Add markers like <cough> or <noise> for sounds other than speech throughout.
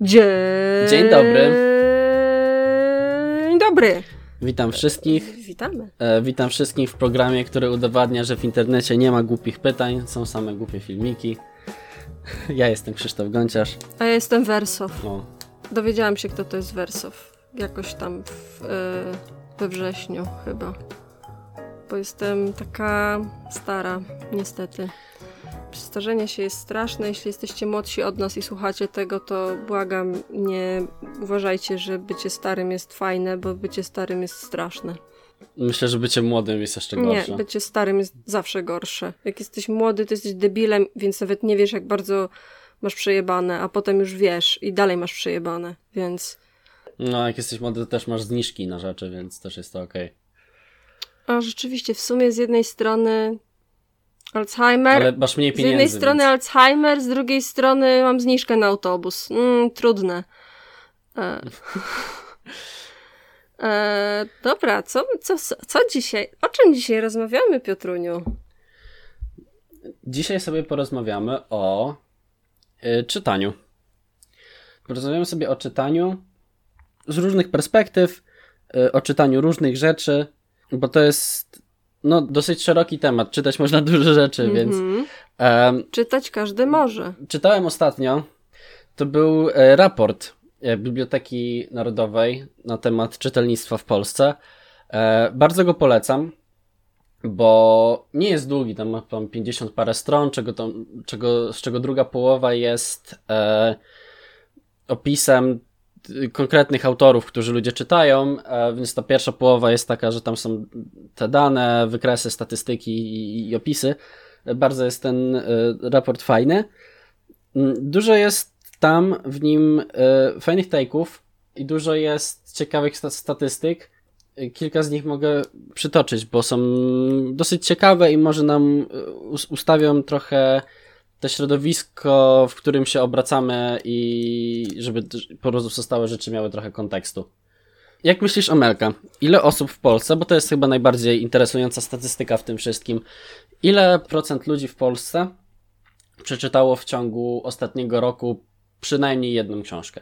Dzień, Dzień dobry. Dzień dobry. Witam wszystkich. Witamy. E, witam wszystkich w programie, który udowadnia, że w internecie nie ma głupich pytań, są same głupie filmiki. Ja jestem Krzysztof Gąciarz. A ja jestem Wersow. O, Dowiedziałam się, kto to jest Wersow. Jakoś tam w, e, we wrześniu chyba. Bo jestem taka stara, niestety. Starzenie się jest straszne. Jeśli jesteście młodsi od nas i słuchacie tego, to błagam, nie uważajcie, że bycie starym jest fajne, bo bycie starym jest straszne. myślę, że bycie młodym jest jeszcze Nie, gorsze. bycie starym jest zawsze gorsze. Jak jesteś młody, to jesteś debilem, więc nawet nie wiesz, jak bardzo masz przejebane, a potem już wiesz i dalej masz przejebane, więc... No, jak jesteś młody, to też masz zniżki na rzeczy, więc też jest to okej. A rzeczywiście, w sumie z jednej strony Alzheimer, Ale masz mniej z pieniędzy. jednej strony więc... Alzheimer, z drugiej strony mam zniżkę na autobus. Mm, trudne. E... <laughs> E, dobra, co, co, co dzisiaj? O czym dzisiaj rozmawiamy, Piotruniu? Dzisiaj sobie porozmawiamy o y, czytaniu. Porozmawiamy sobie o czytaniu z różnych perspektyw, y, o czytaniu różnych rzeczy, bo to jest no, dosyć szeroki temat. Czytać można dużo rzeczy, więc Mhm. em, Czytać każdy może. czytałem ostatnio. To był e, raport e, Biblioteki Narodowej na temat czytelnictwa w Polsce. E, bardzo go polecam, bo nie jest długi, tam ma tam 50 parę stron, czego tam, czego, z czego druga połowa jest e, opisem konkretnych autorów, którzy ludzie czytają, e, więc ta pierwsza połowa jest taka, że tam są te dane, wykresy, statystyki i, i opisy. Bardzo jest ten e, raport fajny. Mm, Dużo jest tam w nim e, fajnych take'ów i dużo jest ciekawych sta- statystyk. Kilka z nich mogę przytoczyć, bo są dosyć ciekawe i może nam us- ustawią trochę to środowisko, w którym się obracamy i żeby pozostałe rzeczy miały trochę kontekstu. Jak myślisz, Omelka? Ile osób w Polsce, bo to jest chyba najbardziej interesująca statystyka w tym wszystkim, ile procent ludzi w Polsce przeczytało w ciągu ostatniego roku przynajmniej jedną książkę?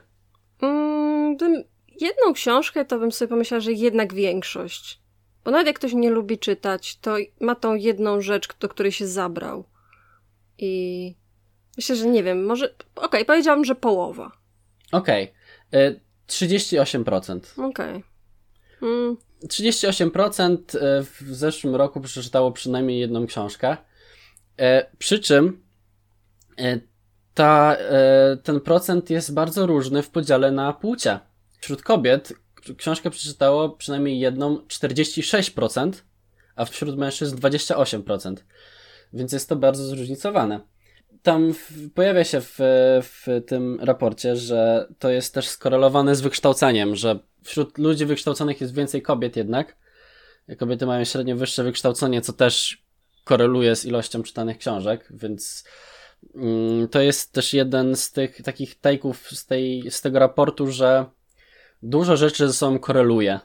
Mm, jedną książkę to bym sobie pomyślała, że jednak większość. Bo nawet jak ktoś nie lubi czytać, to ma tą jedną rzecz, do której się zabrał. I myślę, że nie wiem, może. Okej, powiedziałabym, że połowa. Okej, y, 38%. Okej. Mm, 38% e, w zeszłym roku przeczytało przynajmniej jedną książkę. E, Przy czym e, ta, e, ten procent jest bardzo różny w podziale na płcie. Wśród kobiet książkę przeczytało przynajmniej jedną 46%, a wśród mężczyzn 28%. Więc jest to bardzo zróżnicowane. Tam w, pojawia się w, w tym raporcie, że to jest też skorelowane z wykształceniem, że wśród ludzi wykształconych jest więcej kobiet jednak. Kobiety mają średnio wyższe wykształcenie, co też koreluje z ilością czytanych książek, więc mm, to jest też jeden z tych takich take'ów z, z tego raportu, że dużo rzeczy ze sobą koreluje.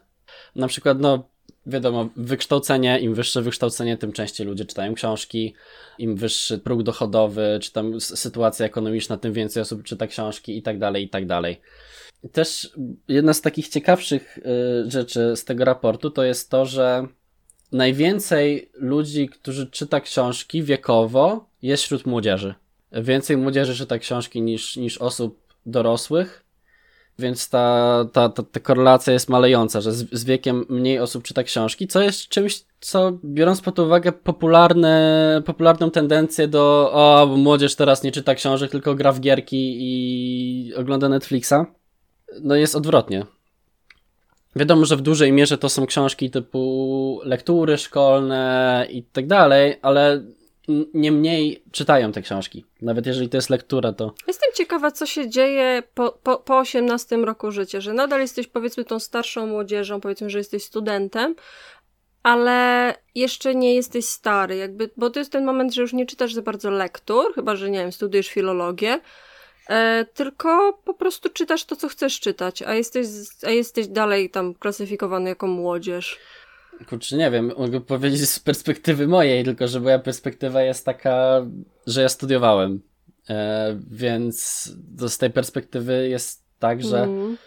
Na przykład, no, wiadomo, wykształcenie, im wyższe wykształcenie, tym częściej ludzie czytają książki, im wyższy próg dochodowy, czy tam sytuacja ekonomiczna, tym więcej osób czyta książki i tak dalej, i tak dalej. Też jedna z takich ciekawszych y, rzeczy z tego raportu to jest to, że najwięcej ludzi, którzy czyta książki wiekowo jest wśród młodzieży. Więcej młodzieży czyta książki niż, niż osób dorosłych, więc ta, ta, ta, ta korelacja jest malejąca, że z, z wiekiem mniej osób czyta książki, co jest czymś, co biorąc pod uwagę popularne, popularną tendencję do o, młodzież teraz nie czyta książek, tylko gra w gierki i ogląda Netflixa, no jest odwrotnie. Wiadomo, że w dużej mierze to są książki typu lektury szkolne i tak dalej, ale n- nie mniej czytają te książki. Nawet jeżeli to jest lektura, to Jestem ciekawa, co się dzieje po, po, po 18 roku życia, że nadal jesteś powiedzmy tą starszą młodzieżą, powiedzmy, że jesteś studentem, ale jeszcze nie jesteś stary, jakby, bo to jest ten moment, że już nie czytasz za bardzo lektur, chyba, że nie wiem, studiujesz filologię, e, tylko po prostu czytasz to, co chcesz czytać, a jesteś, a jesteś dalej tam klasyfikowany jako młodzież. Kurczę, nie wiem, mogę powiedzieć z perspektywy mojej, tylko że moja perspektywa jest taka, że ja studiowałem. E, więc z tej perspektywy jest tak, że mm.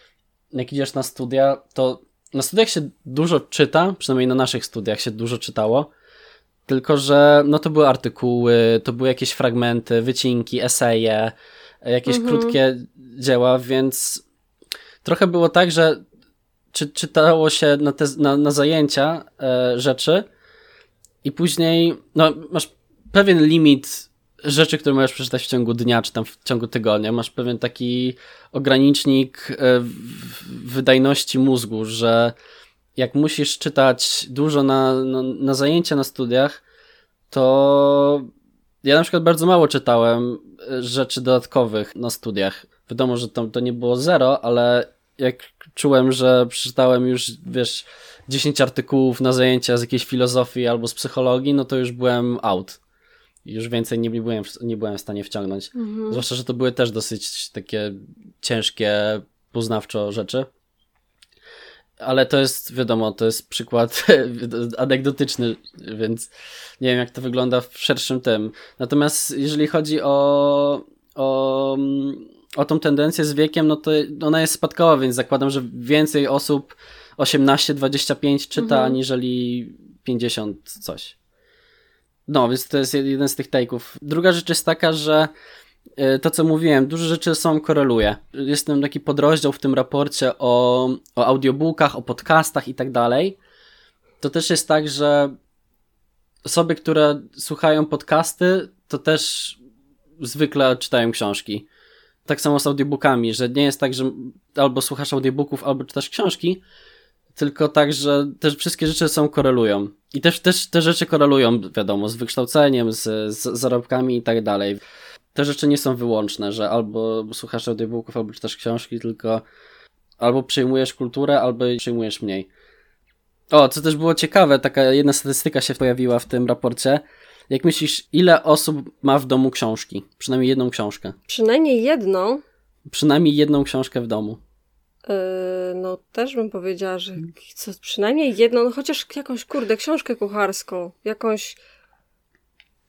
jak idziesz na studia, to na studiach się dużo czyta, przynajmniej na naszych studiach się dużo czytało, tylko że no to były artykuły, to były jakieś fragmenty, wycinki, eseje, jakieś mm -hmm. krótkie dzieła, więc trochę było tak, że czy, czytało się na, te, na, na zajęcia e, rzeczy i później no, masz pewien limit rzeczy, które możesz przeczytać w ciągu dnia, czy tam w ciągu tygodnia. Masz pewien taki ogranicznik e, wydajności mózgu, że jak musisz czytać dużo na, na, na zajęcia na studiach, to ja na przykład bardzo mało czytałem e, rzeczy dodatkowych na studiach. Wiadomo, że to, to nie było zero, ale jak czułem, że przeczytałem już, wiesz, 10 artykułów na zajęcia z jakiejś filozofii albo z psychologii, no to już byłem out. Już więcej nie byłem, nie byłem w stanie wciągnąć. Mhm. Zwłaszcza, że to były też dosyć takie ciężkie, poznawczo rzeczy. Ale to jest, wiadomo, to jest przykład <laughs> anegdotyczny, więc nie wiem, jak to wygląda w szerszym tym. Natomiast jeżeli chodzi o, o, o tą tendencję z wiekiem, no to ona jest spadkowa, więc zakładam, że więcej osób 18-25 czyta, mhm. aniżeli 50 coś. No, więc to jest jeden z tych take'ów. Druga rzecz jest taka, że e, to, co mówiłem, dużo rzeczy są koreluje. Jest tam taki podrozdział w tym raporcie o, o audiobookach, o podcastach i tak dalej. To też jest tak, że osoby, które słuchają podcasty, to też zwykle czytają książki. Tak samo z audiobookami, że nie jest tak, że albo słuchasz audiobooków, albo czytasz książki, tylko tak, że te wszystkie rzeczy są korelują. I też, też te rzeczy korelują, wiadomo, z wykształceniem, z, z zarobkami i tak dalej. Te rzeczy nie są wyłączne, że albo słuchasz audiobooków, albo czytasz książki, tylko albo przyjmujesz kulturę, albo przyjmujesz mniej. O, co też było ciekawe, taka jedna statystyka się pojawiła w tym raporcie. Jak myślisz, ile osób ma w domu książki? Przynajmniej jedną książkę. Przynajmniej jedną? Przynajmniej jedną książkę w domu. Yy, no też bym powiedziała, że co, przynajmniej jedną, no chociaż jakąś, kurde, książkę kucharską, jakąś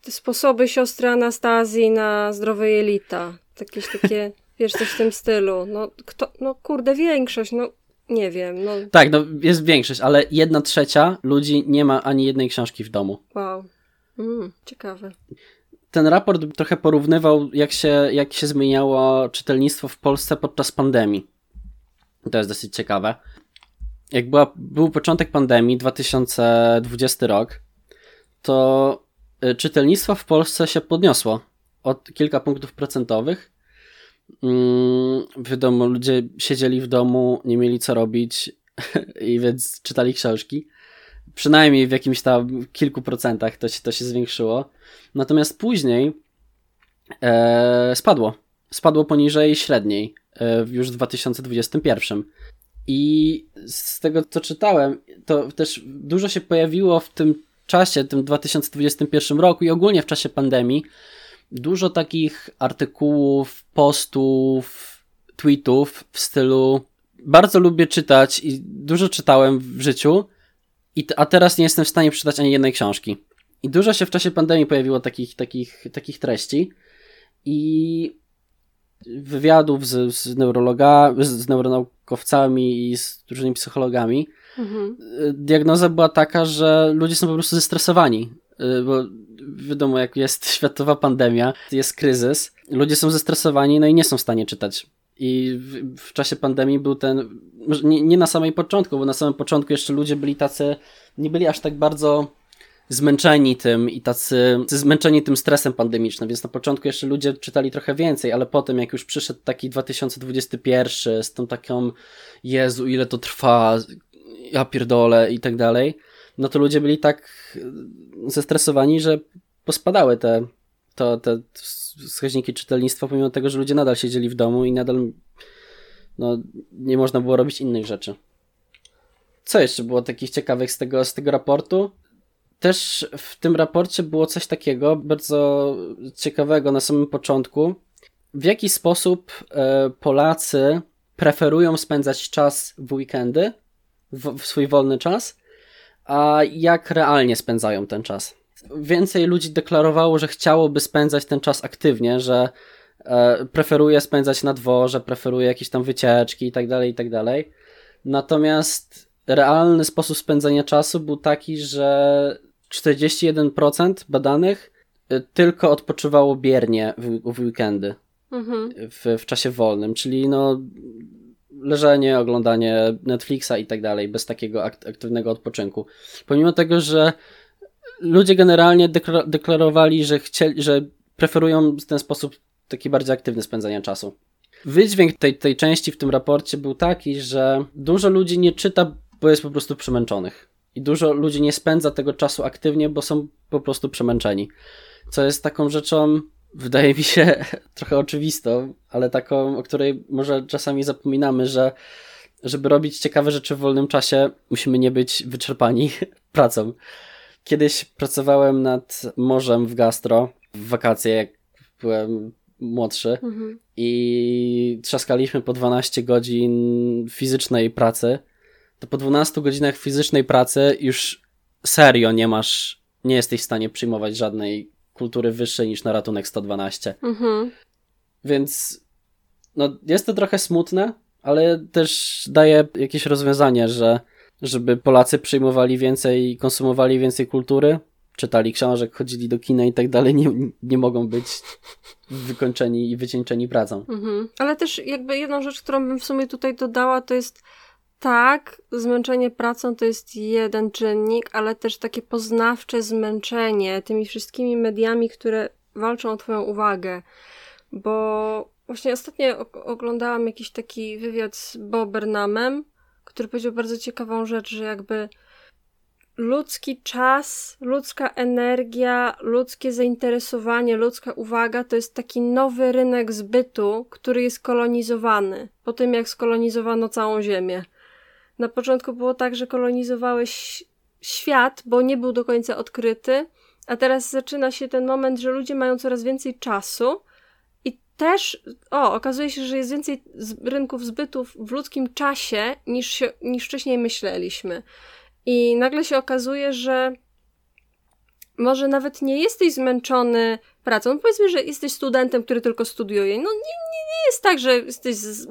sposoby siostry Anastazji na zdrowe jelita, jakieś takie, <laughs> wiesz, coś w tym stylu. No, kto, no kurde, większość, no nie wiem. No. Tak, no jest większość, ale jedna trzecia ludzi nie ma ani jednej książki w domu. Wow. Mm, ciekawe. Ten raport trochę porównywał, jak się, jak się zmieniało czytelnictwo w Polsce podczas pandemii. To jest dosyć ciekawe. Jak była, był początek pandemii, 2020 rok, to y, czytelnictwo w Polsce się podniosło o kilka punktów procentowych. Mm, wiadomo, ludzie siedzieli w domu, nie mieli co robić <laughs> i więc czytali książki. Przynajmniej w jakimś tam kilku procentach to się, to się zwiększyło. Natomiast później e, spadło. Spadło poniżej średniej. E, już w 2021. I z tego, co czytałem, to też dużo się pojawiło w tym czasie, tym 2021 roku i ogólnie w czasie pandemii, dużo takich artykułów, postów, tweetów w stylu bardzo lubię czytać i dużo czytałem w życiu, i a teraz nie jestem w stanie przeczytać ani jednej książki. I dużo się w czasie pandemii pojawiło takich, takich, takich treści. I wywiadów z, z neurologami, z neuronaukowcami i z różnymi psychologami, mhm. diagnoza była taka, że ludzie są po prostu zestresowani, y, bo wiadomo, jak jest <laughs> światowa pandemia, jest kryzys, ludzie są zestresowani, no i nie są w stanie czytać. I w, w czasie pandemii był ten, nie, nie na samej początku, bo na samym początku jeszcze ludzie byli tacy, nie byli aż tak bardzo zmęczeni tym i tacy zmęczeni tym stresem pandemicznym, więc na początku jeszcze ludzie czytali trochę więcej, ale potem jak już przyszedł taki 2021 z tą taką Jezu, ile to trwa, ja pierdolę i tak dalej, no to ludzie byli tak zestresowani, że pospadały te, to, te wskaźniki czytelnictwa, pomimo tego, że ludzie nadal siedzieli w domu i nadal no, nie można było robić innych rzeczy. Co jeszcze było takich ciekawych z tego, z tego raportu? Też w tym raporcie było coś takiego bardzo ciekawego na samym początku. W jaki sposób e, Polacy preferują spędzać czas w weekendy, w, w swój wolny czas, a jak realnie spędzają ten czas. Więcej ludzi deklarowało, że chciałoby spędzać ten czas aktywnie, że e, preferuje spędzać na dworze, preferuje jakieś tam wycieczki i tak dalej, i tak dalej. Natomiast realny sposób spędzania czasu był taki, że 41% badanych y, tylko odpoczywało biernie w, w weekendy, mhm. w, w czasie wolnym, czyli no leżenie, oglądanie Netflixa i tak dalej, bez takiego aktywnego odpoczynku. Pomimo tego, że ludzie generalnie deklarowali, że, chcieli, że preferują w ten sposób taki bardziej aktywny spędzania czasu. Wydźwięk tej, tej części w tym raporcie był taki, że dużo ludzi nie czyta, bo jest po prostu przemęczonych. I dużo ludzi nie spędza tego czasu aktywnie, bo są po prostu przemęczeni. Co jest taką rzeczą, wydaje mi się, <laughs> trochę oczywistą, ale taką, o której może czasami zapominamy, że żeby robić ciekawe rzeczy w wolnym czasie, musimy nie być wyczerpani <laughs> pracą. Kiedyś pracowałem nad morzem w gastro w wakacje, jak byłem młodszy mhm. i trzaskaliśmy po 12 godzin fizycznej pracy. To po 12 godzinach fizycznej pracy już serio nie masz, nie jesteś w stanie przyjmować żadnej kultury wyższej niż na ratunek 112. Mhm. Więc no, jest to trochę smutne, ale też daje jakieś rozwiązanie, że żeby Polacy przyjmowali więcej, i konsumowali więcej kultury, czytali książek, chodzili do kina i tak dalej, nie, nie mogą być wykończeni i wycieńczeni pracą. Mhm. Ale też jakby jedną rzecz, którą bym w sumie tutaj dodała, to jest tak, zmęczenie pracą to jest jeden czynnik, ale też takie poznawcze zmęczenie tymi wszystkimi mediami, które walczą o Twoją uwagę. Bo właśnie ostatnio oglądałam jakiś taki wywiad z Bob Burnhamem, który powiedział bardzo ciekawą rzecz, że jakby ludzki czas, ludzka energia, ludzkie zainteresowanie, ludzka uwaga to jest taki nowy rynek zbytu, który jest kolonizowany po tym, jak skolonizowano całą Ziemię. Na początku było tak, że kolonizowałeś świat, bo nie był do końca odkryty, a teraz zaczyna się ten moment, że ludzie mają coraz więcej czasu też, o, okazuje się, że jest więcej rynków zbytów w ludzkim czasie niż, się, niż wcześniej myśleliśmy. I nagle się okazuje, że może nawet nie jesteś zmęczony pracą. No powiedzmy, że jesteś studentem, który tylko studiuje. No nie, nie, nie jest tak, że jesteś z,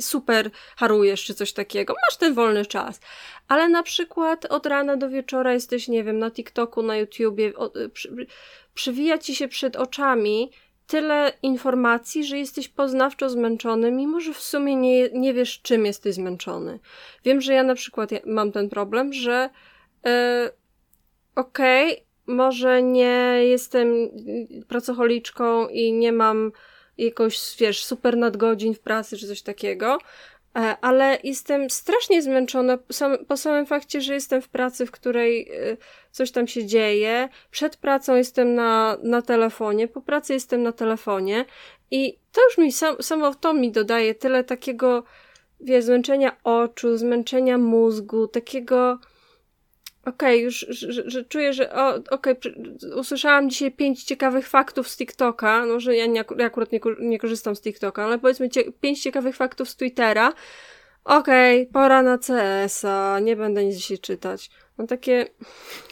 super harujesz czy coś takiego. Masz ten wolny czas. Ale na przykład od rana do wieczora jesteś, nie wiem, na TikToku, na YouTubie, o, przy, przywija ci się przed oczami tyle informacji, że jesteś poznawczo zmęczony, mimo że w sumie nie, nie wiesz, czym jesteś zmęczony. Wiem, że ja na przykład mam ten problem, że yy, okej, okay, może nie jestem pracocholiczką i nie mam jakoś, wiesz, super nadgodzin w pracy czy coś takiego, ale jestem strasznie zmęczona po samym fakcie, że jestem w pracy, w której e, coś tam się dzieje. Przed pracą jestem na, na telefonie, po pracy jestem na telefonie i to już mi sam, samo to mi dodaje tyle takiego, wiesz, zmęczenia oczu, zmęczenia mózgu, takiego Okej, okay, już że, że, czuję, że o, okej, okay, usłyszałam dzisiaj pięć ciekawych faktów z TikToka, no że ja, nie, ja akurat nie, nie, korzystam z TikToka, ale powiedzmy cie, pięć ciekawych faktów z Twittera. Okej, okay, pora na CS-a, nie będę nic dzisiaj czytać. No takie...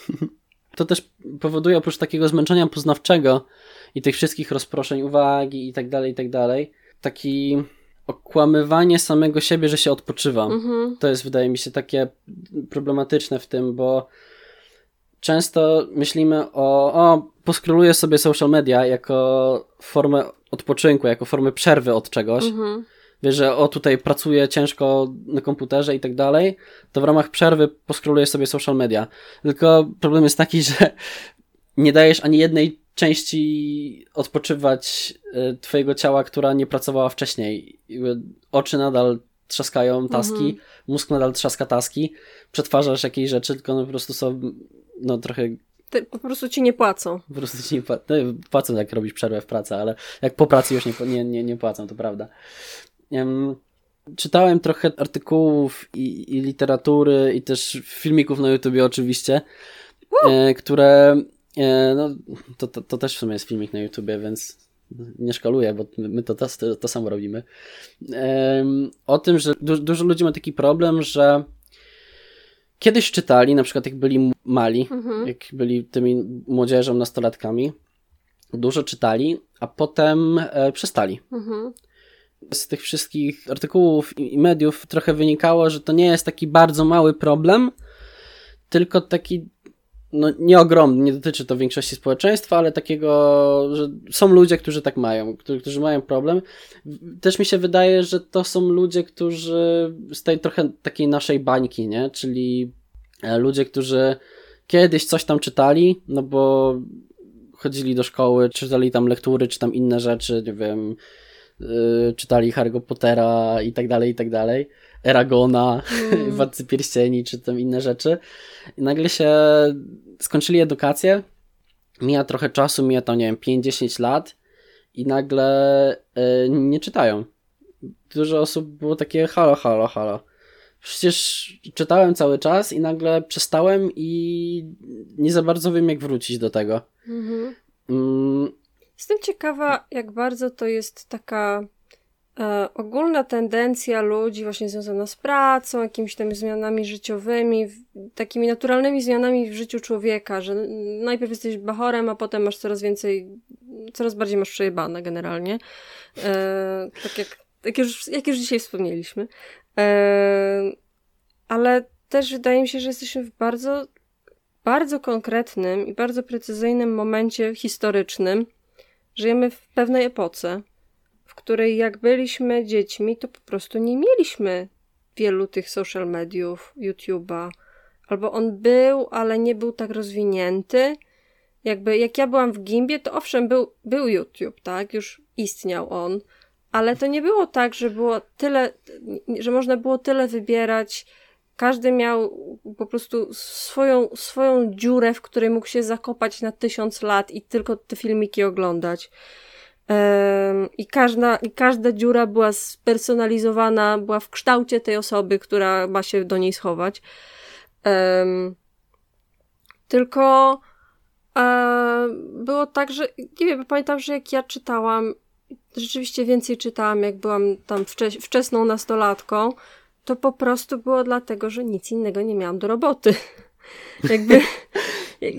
<laughs> To też powoduje oprócz takiego zmęczenia poznawczego i tych wszystkich rozproszeń uwagi i tak dalej, i tak dalej, taki okłamywanie samego siebie, że się odpoczywa. Mhm. To jest, wydaje mi się, takie problematyczne w tym, bo często myślimy o, o, poskroluję sobie social media jako formę odpoczynku, jako formę przerwy od czegoś. Mhm. Wiesz, że o tutaj pracuję ciężko na komputerze i tak dalej, to w ramach przerwy poskroluję sobie social media. Tylko problem jest taki, <laughs> że nie dajesz ani jednej części odpoczywać y, twojego ciała, która nie pracowała wcześniej. Oczy nadal trzaskają taski, mhm. mózg nadal trzaska taski, przetwarzasz jakieś rzeczy, tylko one po prostu są no trochę Ty, po prostu ci nie płacą. Po prostu ci nie płacą. No, płacą, jak robisz przerwę w pracy, ale jak po pracy już nie, nie, nie, nie płacą, to prawda. Um, czytałem trochę artykułów i, i, literatury i też filmików na YouTubie oczywiście, e, które E, no, to, to, to, też w sumie jest filmik na YouTubie, więc nie szkaluję, bo my to, to, to samo robimy. O tym, że du dużo ludzi ma taki problem, że kiedyś czytali, na przykład jak byli mali, mhm. jak byli tymi młodzieżą, nastolatkami, dużo czytali, a potem e, przestali. Mhm. Z tych wszystkich artykułów i mediów trochę wynikało, że to nie jest taki bardzo mały problem, tylko taki no nie ogromny, nie dotyczy to większości społeczeństwa, ale takiego, że są ludzie, którzy tak mają, którzy, którzy mają problem. Też mi się wydaje, że to są ludzie, którzy z tej trochę takiej naszej bańki, nie? Czyli e, ludzie, którzy kiedyś coś tam czytali, no bo chodzili do szkoły, czytali tam lektury, czy tam inne rzeczy, nie wiem, yy, czytali Harry'ego Pottera i tak dalej, i tak dalej. Eragona, mm. <laughs> Władcy Pierścieni, czy tam inne rzeczy. I nagle się skończyli edukację, mija trochę czasu, mija tam, nie wiem, 5-10 lat i nagle yy, nie czytają. Dużo osób było takie halo, halo, halo. Przecież czytałem cały czas i nagle przestałem i nie za bardzo wiem, jak wrócić do tego. Mhm. Mm. Jestem ciekawa, jak bardzo to jest taka ogólna tendencja ludzi właśnie związana z pracą, jakimiś tam zmianami życiowymi, takimi naturalnymi zmianami w życiu człowieka, że najpierw jesteś bachorem, a potem masz coraz więcej, coraz bardziej masz przejebane generalnie. E, tak jak, jak, już, jak już dzisiaj wspomnieliśmy. E, ale też wydaje mi się, że jesteśmy w bardzo, bardzo konkretnym i bardzo precyzyjnym momencie historycznym. Żyjemy w pewnej epoce, w której jak byliśmy dziećmi, to po prostu nie mieliśmy wielu tych social mediów, YouTube'a, albo on był, ale nie był tak rozwinięty. Jakby jak ja byłam w Gimbie, to owszem, był, był YouTube, tak? Już istniał on, ale to nie było tak, że było tyle, że można było tyle wybierać. Każdy miał po prostu swoją, swoją dziurę, w której mógł się zakopać na tysiąc lat i tylko te filmiki oglądać. I każda, I każda dziura była spersonalizowana, była w kształcie tej osoby, która ma się do niej schować. Tylko e, było tak, że nie wiem, pamiętam, że jak ja czytałam rzeczywiście więcej czytałam, jak byłam tam wcze wczesną nastolatką, to po prostu było dlatego, że nic innego nie miałam do roboty. <laughs> Jakby. <laughs>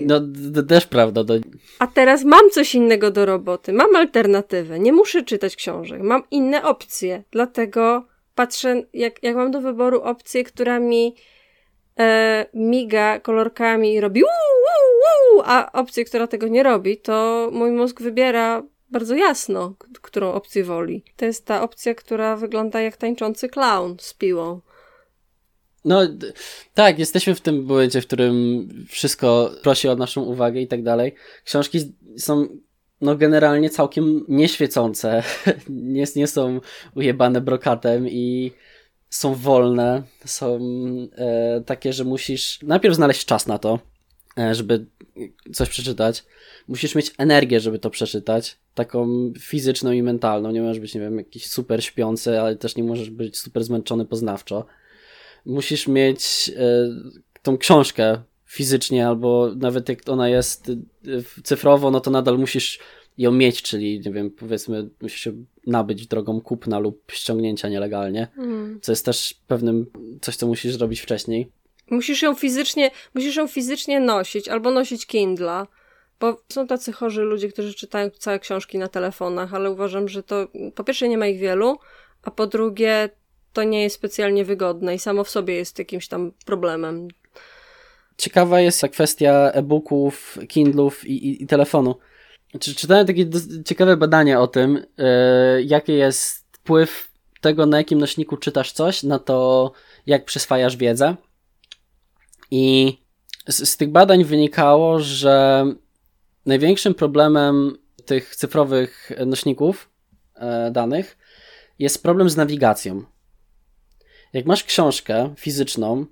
No, też prawda. To... A teraz mam coś innego do roboty, mam alternatywę, nie muszę czytać książek, mam inne opcje, dlatego patrzę, jak, jak mam do wyboru opcję, która mi e, miga kolorkami i robi uu, uu, uu, a opcję, która tego nie robi, to mój mózg wybiera bardzo jasno, którą opcję woli. To jest ta opcja, która wygląda jak tańczący clown z piłą. No tak, jesteśmy w tym momencie, w którym wszystko prosi o naszą uwagę i tak dalej. Książki są no generalnie całkiem nieświecące, <laughs> nie, nie są ujebane brokatem i są wolne, są e, takie, że musisz najpierw znaleźć czas na to, e, żeby coś przeczytać. Musisz mieć energię, żeby to przeczytać taką fizyczną i mentalną. Nie możesz być, nie wiem, jakiś super śpiący, ale też nie możesz być super zmęczony poznawczo. Musisz mieć e, tą książkę fizycznie, albo nawet jak ona jest e, cyfrowo, no to nadal musisz ją mieć, czyli nie wiem, powiedzmy, musisz się nabyć drogą kupna lub ściągnięcia nielegalnie, mm. co jest też pewnym coś, co musisz zrobić wcześniej. Musisz ją fizycznie, musisz ją fizycznie nosić, albo nosić Kindla. Bo są tacy chorzy ludzie, którzy czytają całe książki na telefonach, ale uważam, że to po pierwsze nie ma ich wielu, a po drugie to nie jest specjalnie wygodne i samo w sobie jest jakimś tam problemem. Ciekawa jest ta kwestia e-booków, Kindlów i, i, i telefonu. Czy, czytałem takie ciekawe badania o tym, yy, jaki jest wpływ tego, na jakim nośniku czytasz coś, na to, jak przyswajasz wiedzę. I z, z tych badań wynikało, że największym problemem tych cyfrowych nośników e, danych jest problem z nawigacją. Jak masz książkę fizyczną,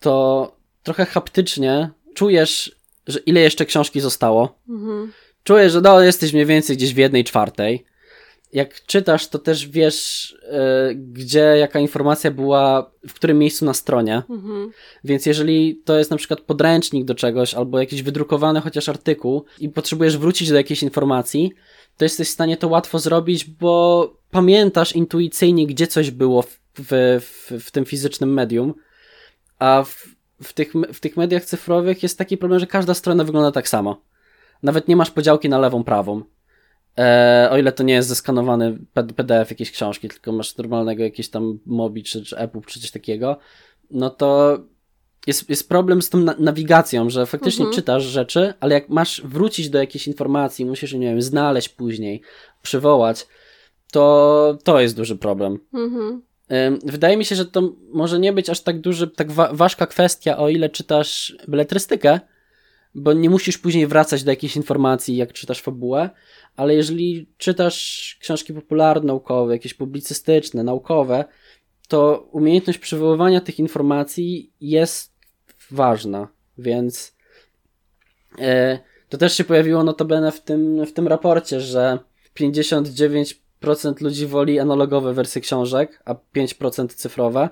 to trochę haptycznie czujesz, że ile jeszcze książki zostało. Mhm. Czujesz, że no, jesteś mniej więcej gdzieś w jednej czwartej jak czytasz, to też wiesz, y, gdzie jaka informacja była, w którym miejscu na stronie. Mhm. Więc jeżeli to jest na przykład podręcznik do czegoś, albo jakiś wydrukowany chociaż artykuł i potrzebujesz wrócić do jakiejś informacji, to jesteś w stanie to łatwo zrobić, bo pamiętasz intuicyjnie, gdzie coś było w, w, w, w tym fizycznym medium. A w w tych, w tych mediach cyfrowych jest taki problem, że każda strona wygląda tak samo. Nawet nie masz podziałki na lewą, prawą. E, o ile to nie jest zeskanowany PDF jakiejś książki, tylko masz normalnego jakieś tam Mobi czy, czy EPUB czy coś takiego, no to jest, jest problem z tą na nawigacją, że faktycznie mhm. czytasz rzeczy, ale jak masz wrócić do jakiejś informacji, musisz, nie wiem, znaleźć później, przywołać, to to jest duży problem. Mhm. Wydaje mi się, że to może nie być aż tak duży, tak wa ważka kwestia, o ile czytasz beletrystykę, bo nie musisz później wracać do jakiejś informacji, jak czytasz fabułę, ale jeżeli czytasz książki popularno-naukowe, jakieś publicystyczne, naukowe, to umiejętność przywoływania tych informacji jest ważna, więc e, to też się pojawiło notabene w tym, w tym raporcie, że 59% ludzi woli analogowe wersje książek, a 5% cyfrowe.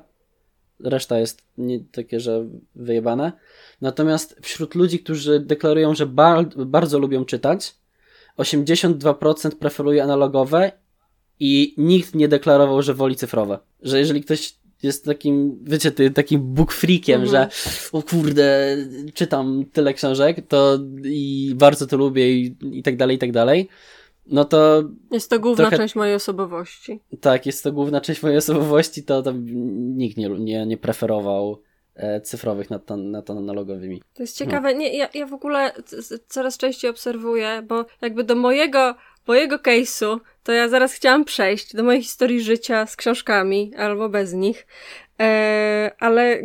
Reszta jest nie, takie, że wyjebane. Natomiast wśród ludzi, którzy deklarują, że bar bardzo lubią czytać, 82% preferuje analogowe i nikt nie deklarował, że woli cyfrowe. Że jeżeli ktoś jest takim, wiecie, ty, takim book freakiem, mhm. że o kurde, czytam tyle książek, to i bardzo to lubię i, i tak dalej, i tak dalej. No to. Jest to główna trochę... część mojej osobowości. Tak, jest to główna część mojej osobowości, to tam nikt nie, nie, nie preferował e, cyfrowych nad, nad analogowymi. To jest ciekawe. Nie, ja, ja w ogóle coraz częściej obserwuję, bo jakby do mojego mojego case'u, to ja zaraz chciałam przejść do mojej historii życia z książkami, albo bez nich, e, ale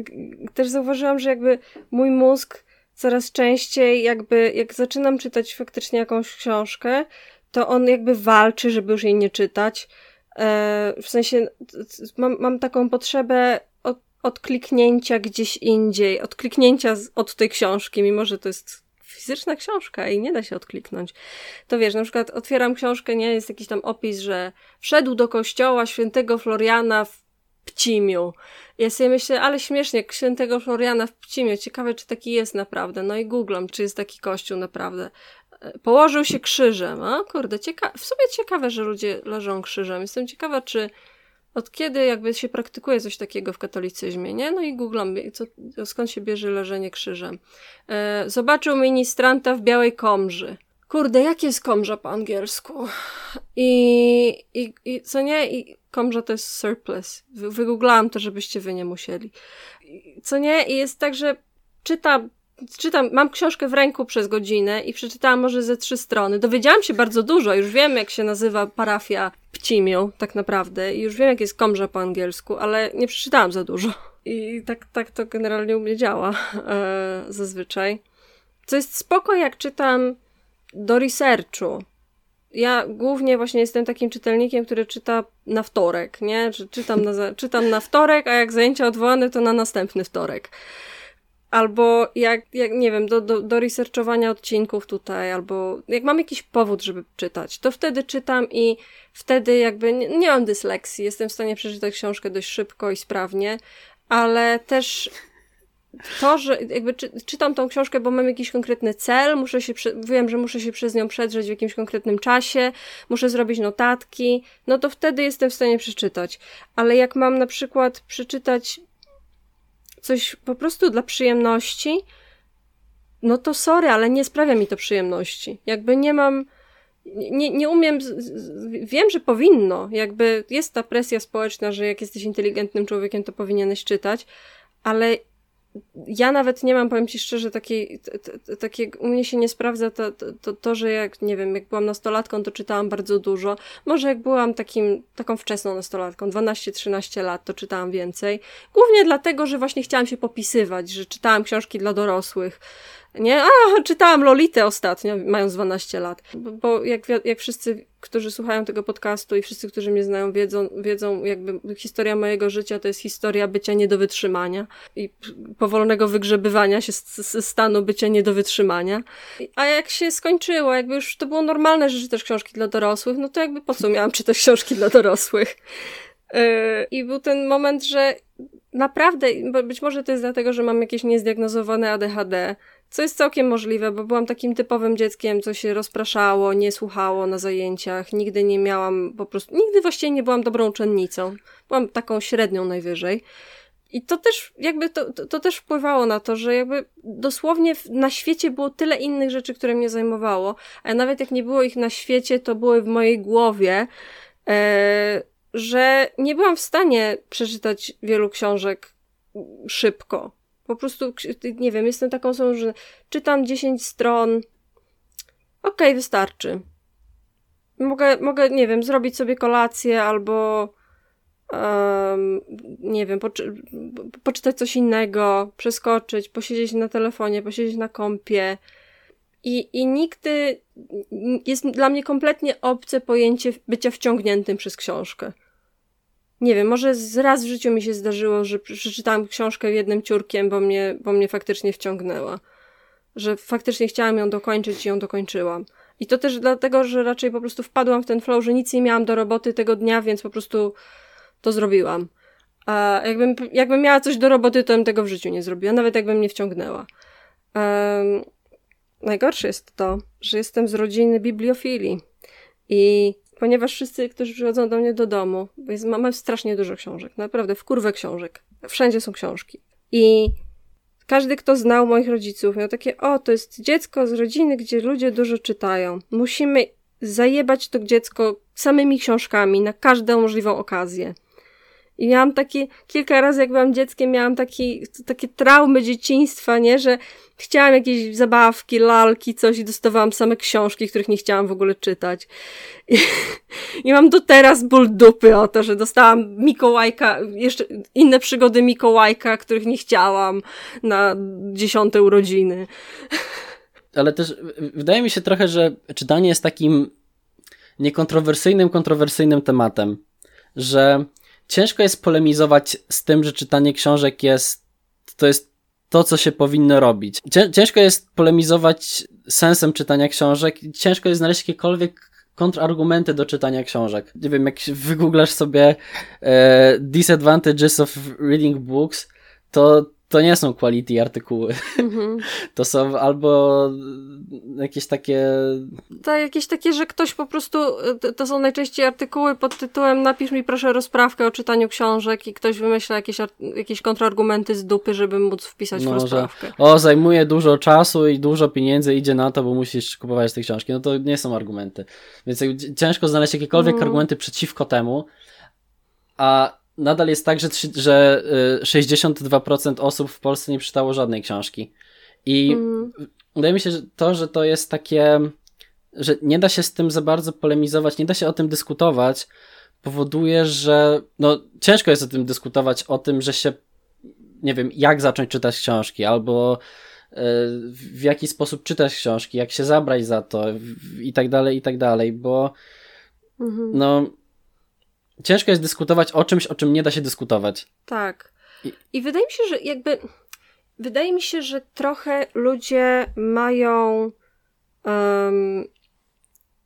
też zauważyłam, że jakby mój mózg coraz częściej jakby, jak zaczynam czytać faktycznie jakąś książkę, to on jakby walczy, żeby już jej nie czytać. E, w sensie mam, mam taką potrzebę od, odkliknięcia gdzieś indziej, odkliknięcia z, od tej książki, mimo że to jest fizyczna książka i nie da się odkliknąć. To wiesz, na przykład otwieram książkę, nie, jest jakiś tam opis, że wszedł do kościoła świętego Floriana w Pcimiu. Ja sobie myślę, ale śmiesznie, świętego Floriana w Pcimiu. Ciekawe, czy taki jest naprawdę. No i googlam, czy jest taki kościół naprawdę. Położył się krzyżem. A kurde, cieka- w sobie ciekawe, że ludzie leżą krzyżem. Jestem ciekawa, czy od kiedy jakby się praktykuje coś takiego w katolicyzmie, nie? No i googlam, co, skąd się bierze leżenie krzyżem. E, zobaczył ministranta w białej komży. Kurde, jak jest komża po angielsku? I, i, i co nie? I komża to jest surplus. Wy, wygooglałam to, żebyście wy nie musieli. I, co nie? I jest tak, że czytam czytam, mam książkę w ręku przez godzinę i przeczytałam może ze trzy strony. Dowiedziałam się bardzo dużo, już wiem jak się nazywa parafia Pcimiu, tak naprawdę, i już wiem jak jest komrza po angielsku, ale nie przeczytałam za dużo. I tak, tak to generalnie u mnie działa e, zazwyczaj. Co jest spoko, jak czytam do researchu. Ja głównie właśnie jestem takim czytelnikiem, który czyta na wtorek, nie? Czytam na, czytam na wtorek, a jak zajęcia odwołane, to na następny wtorek. Albo jak, jak nie wiem, do, do, do researchowania odcinków tutaj, albo jak mam jakiś powód, żeby czytać, to wtedy czytam i wtedy jakby nie, nie mam dysleksji, jestem w stanie przeczytać książkę dość szybko i sprawnie, ale też to, że jakby czy, czytam tą książkę, bo mam jakiś konkretny cel, muszę się, wiem, że muszę się przez nią przedrzeć w jakimś konkretnym czasie, muszę zrobić notatki, no to wtedy jestem w stanie przeczytać. Ale jak mam na przykład przeczytać coś po prostu dla przyjemności, no to sorry, ale nie sprawia mi to przyjemności. Jakby nie mam, nie, nie umiem, wiem, że powinno, jakby jest ta presja społeczna, że jak jesteś inteligentnym człowiekiem, to powinieneś czytać, ale ja nawet nie mam, powiem ci szczerze, takiej, takie, u mnie się nie sprawdza to, to, to, że jak, nie wiem, jak byłam nastolatką, to czytałam bardzo dużo. Może jak byłam takim, taką wczesną nastolatką, 12-13 lat, to czytałam więcej. Głównie dlatego, że właśnie chciałam się popisywać, że czytałam książki dla dorosłych, nie? A, czytałam Lolitę ostatnio, mając 12 lat. Bo, bo jak, jak wszyscy, którzy słuchają tego podcastu i wszyscy, którzy mnie znają, wiedzą, wiedzą, jakby historia mojego życia to jest historia bycia nie do wytrzymania i powolnego wygrzebywania się z, stanu bycia nie do wytrzymania. A jak się skończyło, jakby już to było normalne, że czytasz książki dla dorosłych, no to jakby po co miałam czytać książki dla dorosłych? Yy, I był ten moment, że naprawdę, być może to jest dlatego, że mam jakieś niezdiagnozowane ADHD, co jest całkiem możliwe, bo byłam takim typowym dzieckiem, co się rozpraszało, nie słuchało na zajęciach, nigdy nie miałam po prostu, nigdy właściwie nie byłam dobrą uczennicą. Byłam taką średnią najwyżej. I to też jakby to, to, to, też wpływało na to, że jakby dosłownie na świecie było tyle innych rzeczy, które mnie zajmowało, a nawet jak nie było ich na świecie, to były w mojej głowie, e, że nie byłam w stanie przeczytać wielu książek szybko. Po prostu, nie wiem, jestem taką osobą, że czytam 10 stron, okej, okay, wystarczy. Mogę, mogę, nie wiem, zrobić sobie kolację albo um, nie wiem, poczy poczytać coś innego, przeskoczyć, posiedzieć na telefonie, posiedzieć na kompie. I, I nigdy jest dla mnie kompletnie obce pojęcie bycia wciągniętym przez książkę. Nie wiem, może raz w życiu mi się zdarzyło, że przeczytałam książkę jednym ciurkiem, bo mnie, bo mnie faktycznie wciągnęła. Że faktycznie chciałam ją dokończyć i ją dokończyłam. I to też dlatego, że raczej po prostu wpadłam w ten flow, że nic nie miałam do roboty tego dnia, więc po prostu to zrobiłam. A jakbym, jakbym miała coś do roboty, to bym tego w życiu nie zrobiła, nawet jakbym mnie wciągnęła. Um, najgorsze jest to, że jestem z rodziny bibliofilii. I ponieważ wszyscy, którzy przychodzą do mnie do domu, bo jest, mamy strasznie dużo książek, naprawdę w kurwę książek. Wszędzie są książki. I każdy, kto znał moich rodziców, miał takie, o, to jest dziecko z rodziny, gdzie ludzie dużo czytają. Musimy zajebać to dziecko samymi książkami na każdą możliwą okazję. I miałam takie, kilka razy jak byłam dzieckiem, miałam taki, takie traumy dzieciństwa, nie, że chciałam jakieś zabawki, lalki, coś i dostawałam same książki, których nie chciałam w ogóle czytać. I, <laughs> i mam do teraz ból dupy o to, że dostałam Mikołajka, jeszcze inne przygody Mikołajka, których nie chciałam na dziesiąte urodziny. Ale też wydaje mi się trochę, że czytanie jest takim niekontrowersyjnym, kontrowersyjnym tematem, że ciężko jest polemizować z tym, że czytanie książek jest, to jest to, co się powinno robić. Ciężko jest polemizować sensem czytania książek, ciężko jest znaleźć jakiekolwiek kontrargumenty do czytania książek. Nie wiem, jak wygooglasz sobie e, disadvantages of reading books, to to nie są quality artykuły. Mm-hmm. <laughs> To są albo jakieś takie. Tak, jakieś takie, że ktoś po prostu. To są najczęściej artykuły pod tytułem Napisz mi proszę rozprawkę o czytaniu książek i ktoś wymyśla jakieś, jakieś kontrargumenty z dupy, żeby móc wpisać no, rozprawkę. Że, o, zajmuje dużo czasu i dużo pieniędzy idzie na to, bo musisz kupować te książki. No to nie są argumenty. Więc ciężko znaleźć jakiekolwiek mm. argumenty przeciwko temu. A nadal jest tak, że, że 62% y, osób w Polsce nie przeczytało żadnej książki. I mm. wydaje mi się, że to, że to jest takie, że nie da się z tym za bardzo polemizować, nie da się o tym dyskutować, powoduje, że no, ciężko jest o tym dyskutować, o tym, że się nie wiem, jak zacząć czytać książki, albo y, w jaki sposób czytać książki, jak się zabrać za to i tak dalej, i tak dalej, bo mhm. no ciężko jest dyskutować o czymś, o czym nie da się dyskutować. Tak. I, I wydaje mi się, że jakby. Wydaje mi się, że trochę ludzie mają. Um,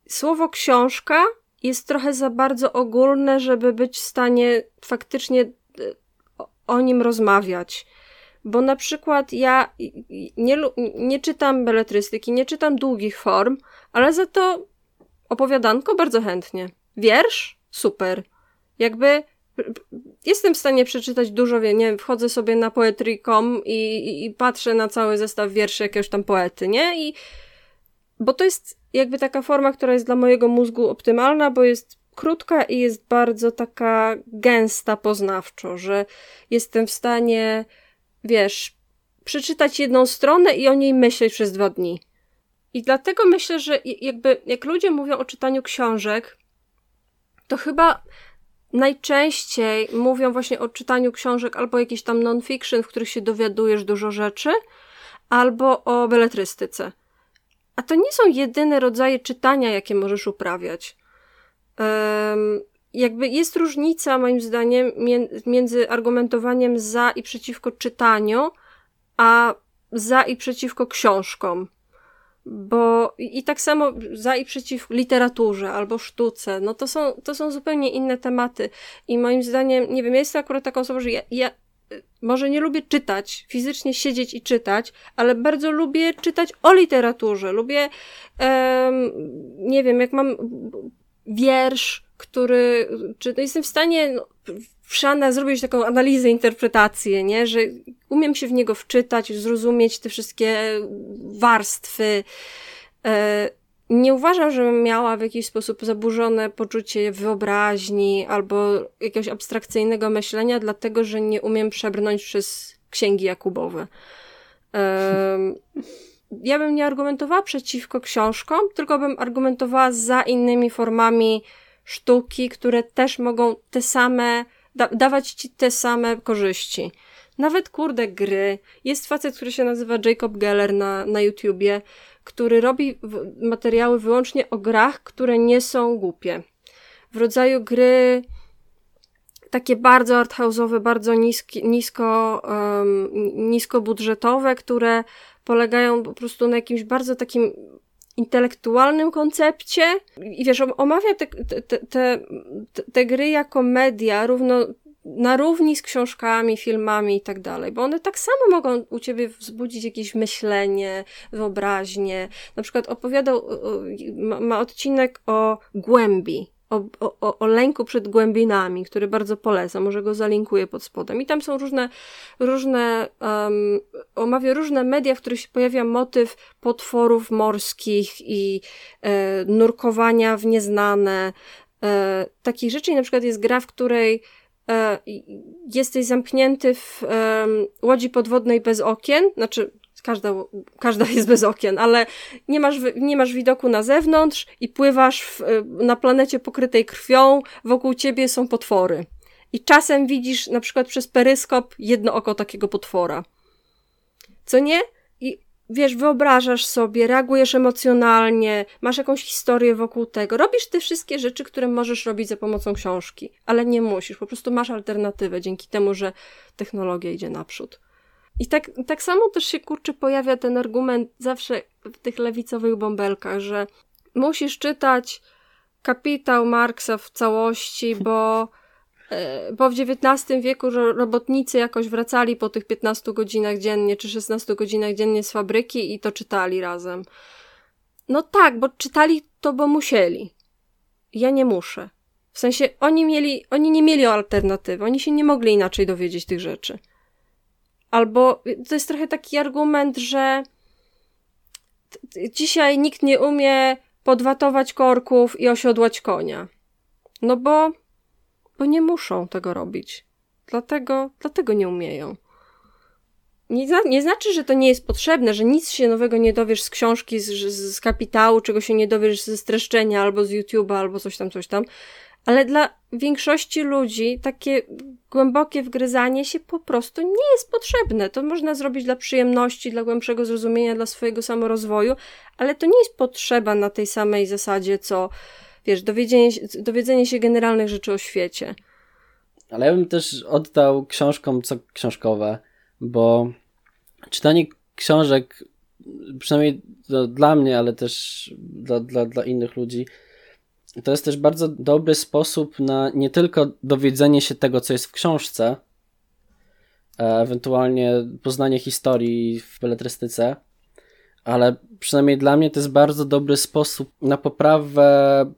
słowo książka jest trochę za bardzo ogólne, żeby być w stanie faktycznie e, o nim rozmawiać. Bo na przykład ja nie, nie czytam beletrystyki, nie czytam długich form, ale za to opowiadanko bardzo chętnie. Wiersz? Super. Jakby jestem w stanie przeczytać dużo, nie wiem, wchodzę sobie na poetry.com i, i, i patrzę na cały zestaw wierszy jakiegoś tam poety, nie? I bo to jest jakby taka forma, która jest dla mojego mózgu optymalna, bo jest krótka i jest bardzo taka gęsta poznawczo, że jestem w stanie, wiesz, przeczytać jedną stronę i o niej myśleć przez dwa dni. I dlatego myślę, że jakby jak ludzie mówią o czytaniu książek, to chyba najczęściej mówią właśnie o czytaniu książek albo jakiś tam non-fiction, w których się dowiadujesz dużo rzeczy, albo o beletrystyce. A to nie są jedyne rodzaje czytania, jakie możesz uprawiać. Um, jakby jest różnica, moim zdaniem, między argumentowaniem za i przeciwko czytaniu, a za i przeciwko książkom. Bo i tak samo za i przeciw literaturze albo sztuce, no to są, to są zupełnie inne tematy. I moim zdaniem, nie wiem, ja jestem akurat taką osobą, że ja, ja może nie lubię czytać, fizycznie siedzieć i czytać, ale bardzo lubię czytać o literaturze. Lubię, um, nie wiem, jak mam wiersz, który, czy no jestem w stanie no, wszana zrobić taką analizę, interpretację, nie? Że umiem się w niego wczytać, zrozumieć te wszystkie warstwy. E, nie uważam, żebym miała w jakiś sposób zaburzone poczucie wyobraźni albo jakiegoś abstrakcyjnego myślenia, dlatego że nie umiem przebrnąć przez księgi Jakubowe. Ja bym nie argumentowała przeciwko książkom, tylko bym argumentowała za innymi formami sztuki, które też mogą te same, da dawać ci te same korzyści. Nawet kurde gry. Jest facet, który się nazywa Jacob Geller na, na YouTubie, który robi materiały wyłącznie o grach, które nie są głupie. W rodzaju gry takie bardzo arthouse'owe, bardzo niski, nisko, um, niskobudżetowe, które polegają po prostu na jakimś bardzo takim intelektualnym koncepcie i wiesz, omawia te, te, te, te, gry jako media równo na równi z książkami, filmami i tak dalej, bo one tak samo mogą u ciebie wzbudzić jakieś myślenie, wyobraźnię. Na przykład opowiadał, ma, ma odcinek o głębi, o, o, o lęku przed głębinami, który bardzo polecam, może go zalinkuję pod spodem. I tam są różne, różne um, omawia różne media, w których się pojawia motyw potworów morskich i e, nurkowania w nieznane, e, takich rzeczy. I na przykład jest gra, w której e, jesteś zamknięty w e, łodzi podwodnej bez okien, znaczy każda, każda jest bez okien, ale nie masz, nie masz widoku na zewnątrz i pływasz w, na planecie pokrytej krwią, wokół ciebie są potwory. I czasem widzisz na przykład przez peryskop jedno oko takiego potwora. Co nie? I wiesz, wyobrażasz sobie, reagujesz emocjonalnie, masz jakąś historię wokół tego. Robisz te wszystkie rzeczy, które możesz robić za pomocą książki, ale nie musisz. Po prostu masz alternatywę dzięki temu, że technologia idzie naprzód. I tak, tak samo też się kurczy pojawia ten argument zawsze w tych lewicowych bąbelkach, że musisz czytać kapitał Marksa w całości, bo, <laughs> e, bo w XIX wieku robotnicy jakoś wracali po tych 15 godzinach dziennie czy 16 godzinach dziennie z fabryki i to czytali razem. No tak, bo czytali to, bo musieli. Ja nie muszę. W sensie oni mieli, oni nie mieli alternatywy, oni się nie mogli inaczej dowiedzieć tych rzeczy. Albo to jest trochę taki argument, że dzisiaj nikt nie umie podwatować korków i osiodłać konia. No bo, bo nie muszą tego robić. Dlatego, dlatego nie umieją. Nie, nie znaczy, że to nie jest potrzebne, że nic się nowego nie dowiesz z książki, z, z kapitału, czego się nie dowiesz ze streszczenia, albo z YouTube'a, albo coś tam, coś tam. Ale dla większości ludzi takie głębokie wgryzanie się po prostu nie jest potrzebne. To można zrobić dla przyjemności, dla głębszego zrozumienia, dla swojego samorozwoju, ale to nie jest potrzeba na tej samej zasadzie, co wiesz, dowiedzenie, dowiedzenie się generalnych rzeczy o świecie. Ale ja bym też oddał książkom co książkowe, bo czytanie książek, przynajmniej dla mnie, ale też dla, dla, dla innych ludzi, to jest też bardzo dobry sposób na nie tylko dowiedzenie się tego, co jest w książce, ewentualnie poznanie historii w beletrystyce, ale przynajmniej dla mnie to jest bardzo dobry sposób na poprawę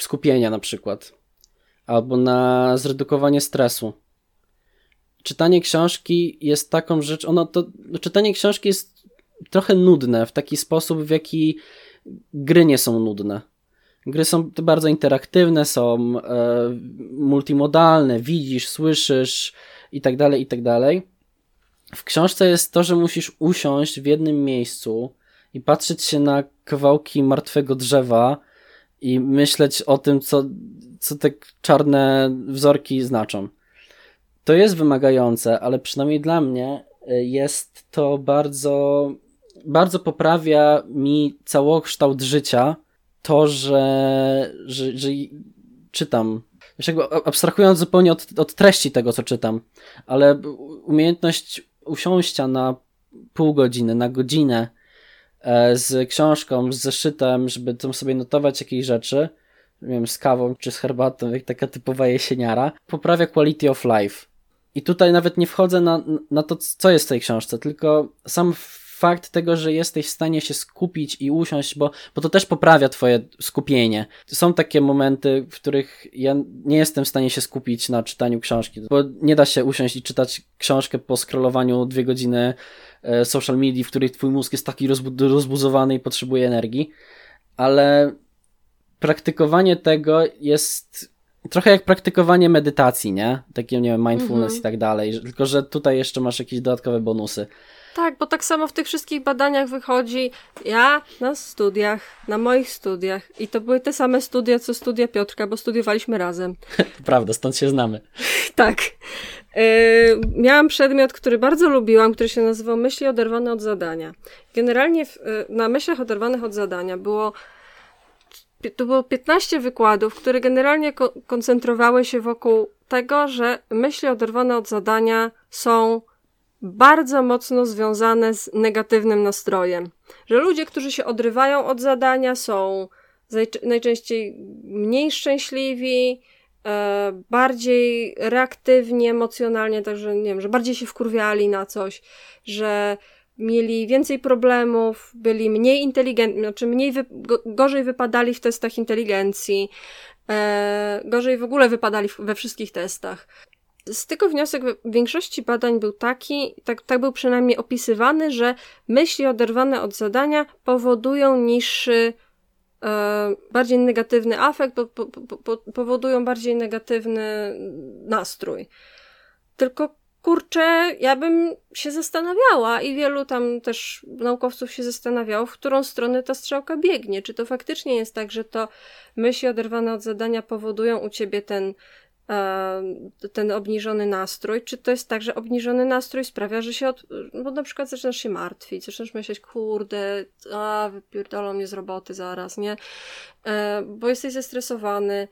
skupienia na przykład, albo na zredukowanie stresu. Czytanie książki jest taką rzecz, ono to, czytanie książki jest trochę nudne w taki sposób, w jaki gry nie są nudne Gry są bardzo interaktywne, są e, multimodalne, widzisz, słyszysz i tak dalej, i tak dalej. W książce jest to, że musisz usiąść w jednym miejscu i patrzeć się na kawałki martwego drzewa i myśleć o tym, co, co te czarne wzorki znaczą. To jest wymagające, ale przynajmniej dla mnie e, jest to bardzo, bardzo poprawia mi całokształt życia to, że, że, że czytam. Jakby abstrahując zupełnie od, od treści tego, co czytam, ale umiejętność usiąścia na pół godziny, na godzinę e, z książką, z zeszytem, żeby tam sobie notować jakieś rzeczy, nie wiem, z kawą czy z herbatą, jak taka typowa jesieniara, poprawia quality of life. I tutaj nawet nie wchodzę na, na to, co jest w tej książce, tylko sam fakt tego, że jesteś w stanie się skupić i usiąść, bo, bo to też poprawia twoje skupienie. Są takie momenty, w których ja nie jestem w stanie się skupić na czytaniu książki, bo nie da się usiąść i czytać książkę po scrollowaniu dwie godziny e, social media, w której twój mózg jest taki rozbu rozbuzowany i potrzebuje energii, ale praktykowanie tego jest trochę jak praktykowanie medytacji, nie? Takie, nie wiem, mindfulness mhm. i tak dalej. Tylko, że tutaj jeszcze masz jakieś dodatkowe bonusy. Tak, bo tak samo w tych wszystkich badaniach wychodzi, ja na studiach, na moich studiach i to były te same studia, co studia Piotrka, bo studiowaliśmy razem. <laughs> Prawda, stąd się znamy. <laughs> tak. Yy, miałam przedmiot, który bardzo lubiłam, który się nazywał Myśli oderwane od zadania. Generalnie w, yy, na myślach oderwanych od zadania było to było 15 wykładów, które generalnie ko koncentrowały się wokół tego, że myśli oderwane od zadania są bardzo mocno związane z negatywnym nastrojem. Że ludzie, którzy się odrywają od zadania, są najczęściej mniej szczęśliwi, e, bardziej reaktywni emocjonalnie, także nie wiem, że bardziej się wkurwiali na coś, że mieli więcej problemów, byli mniej inteligentni, znaczy mniej wy gorzej wypadali w testach inteligencji, e, gorzej w ogóle wypadali we wszystkich testach. Z tego wniosek większości badań był taki, tak, tak był przynajmniej opisywany, że myśli oderwane od zadania powodują niższy, e, bardziej negatywny afekt, po, po, po, powodują bardziej negatywny nastrój. Tylko kurczę, ja bym się zastanawiała i wielu tam też naukowców się zastanawiało, w którą stronę ta strzałka biegnie. Czy to faktycznie jest tak, że to myśli oderwane od zadania powodują u ciebie ten, ten obniżony nastrój, czy to jest tak, że obniżony nastrój sprawia, że się od, bo na przykład zaczynasz się martwić, zaczynasz myśleć, kurde, a wypierdolą mnie z roboty zaraz, nie? E, bo jesteś zestresowany,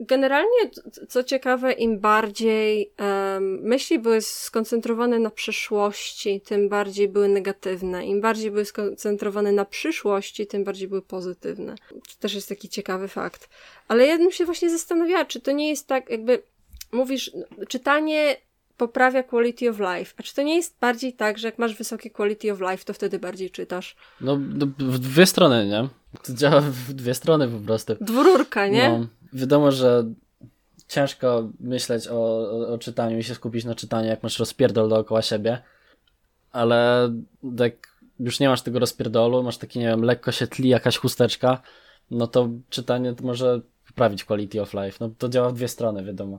Generalnie, co ciekawe, im bardziej um, myśli były skoncentrowane na przyszłości, tym bardziej były negatywne. Im bardziej były skoncentrowane na przyszłości, tym bardziej były pozytywne. To też jest taki ciekawy fakt. Ale ja bym się właśnie zastanawiała, czy to nie jest tak, jakby mówisz, czytanie poprawia quality of life. A czy to nie jest bardziej tak, że jak masz wysokie quality of life, to wtedy bardziej czytasz? No, no w dwie strony, nie? To działa w dwie strony po prostu. Dwururka, nie? No wiadomo, że ciężko myśleć o, o, o, czytaniu i się skupić na czytaniu, jak masz rozpierdol dookoła siebie, ale jak już nie masz tego rozpierdolu, masz taki, nie wiem, lekko się tli jakaś chusteczka, no to czytanie to może poprawić quality of life. No to działa w dwie strony, wiadomo.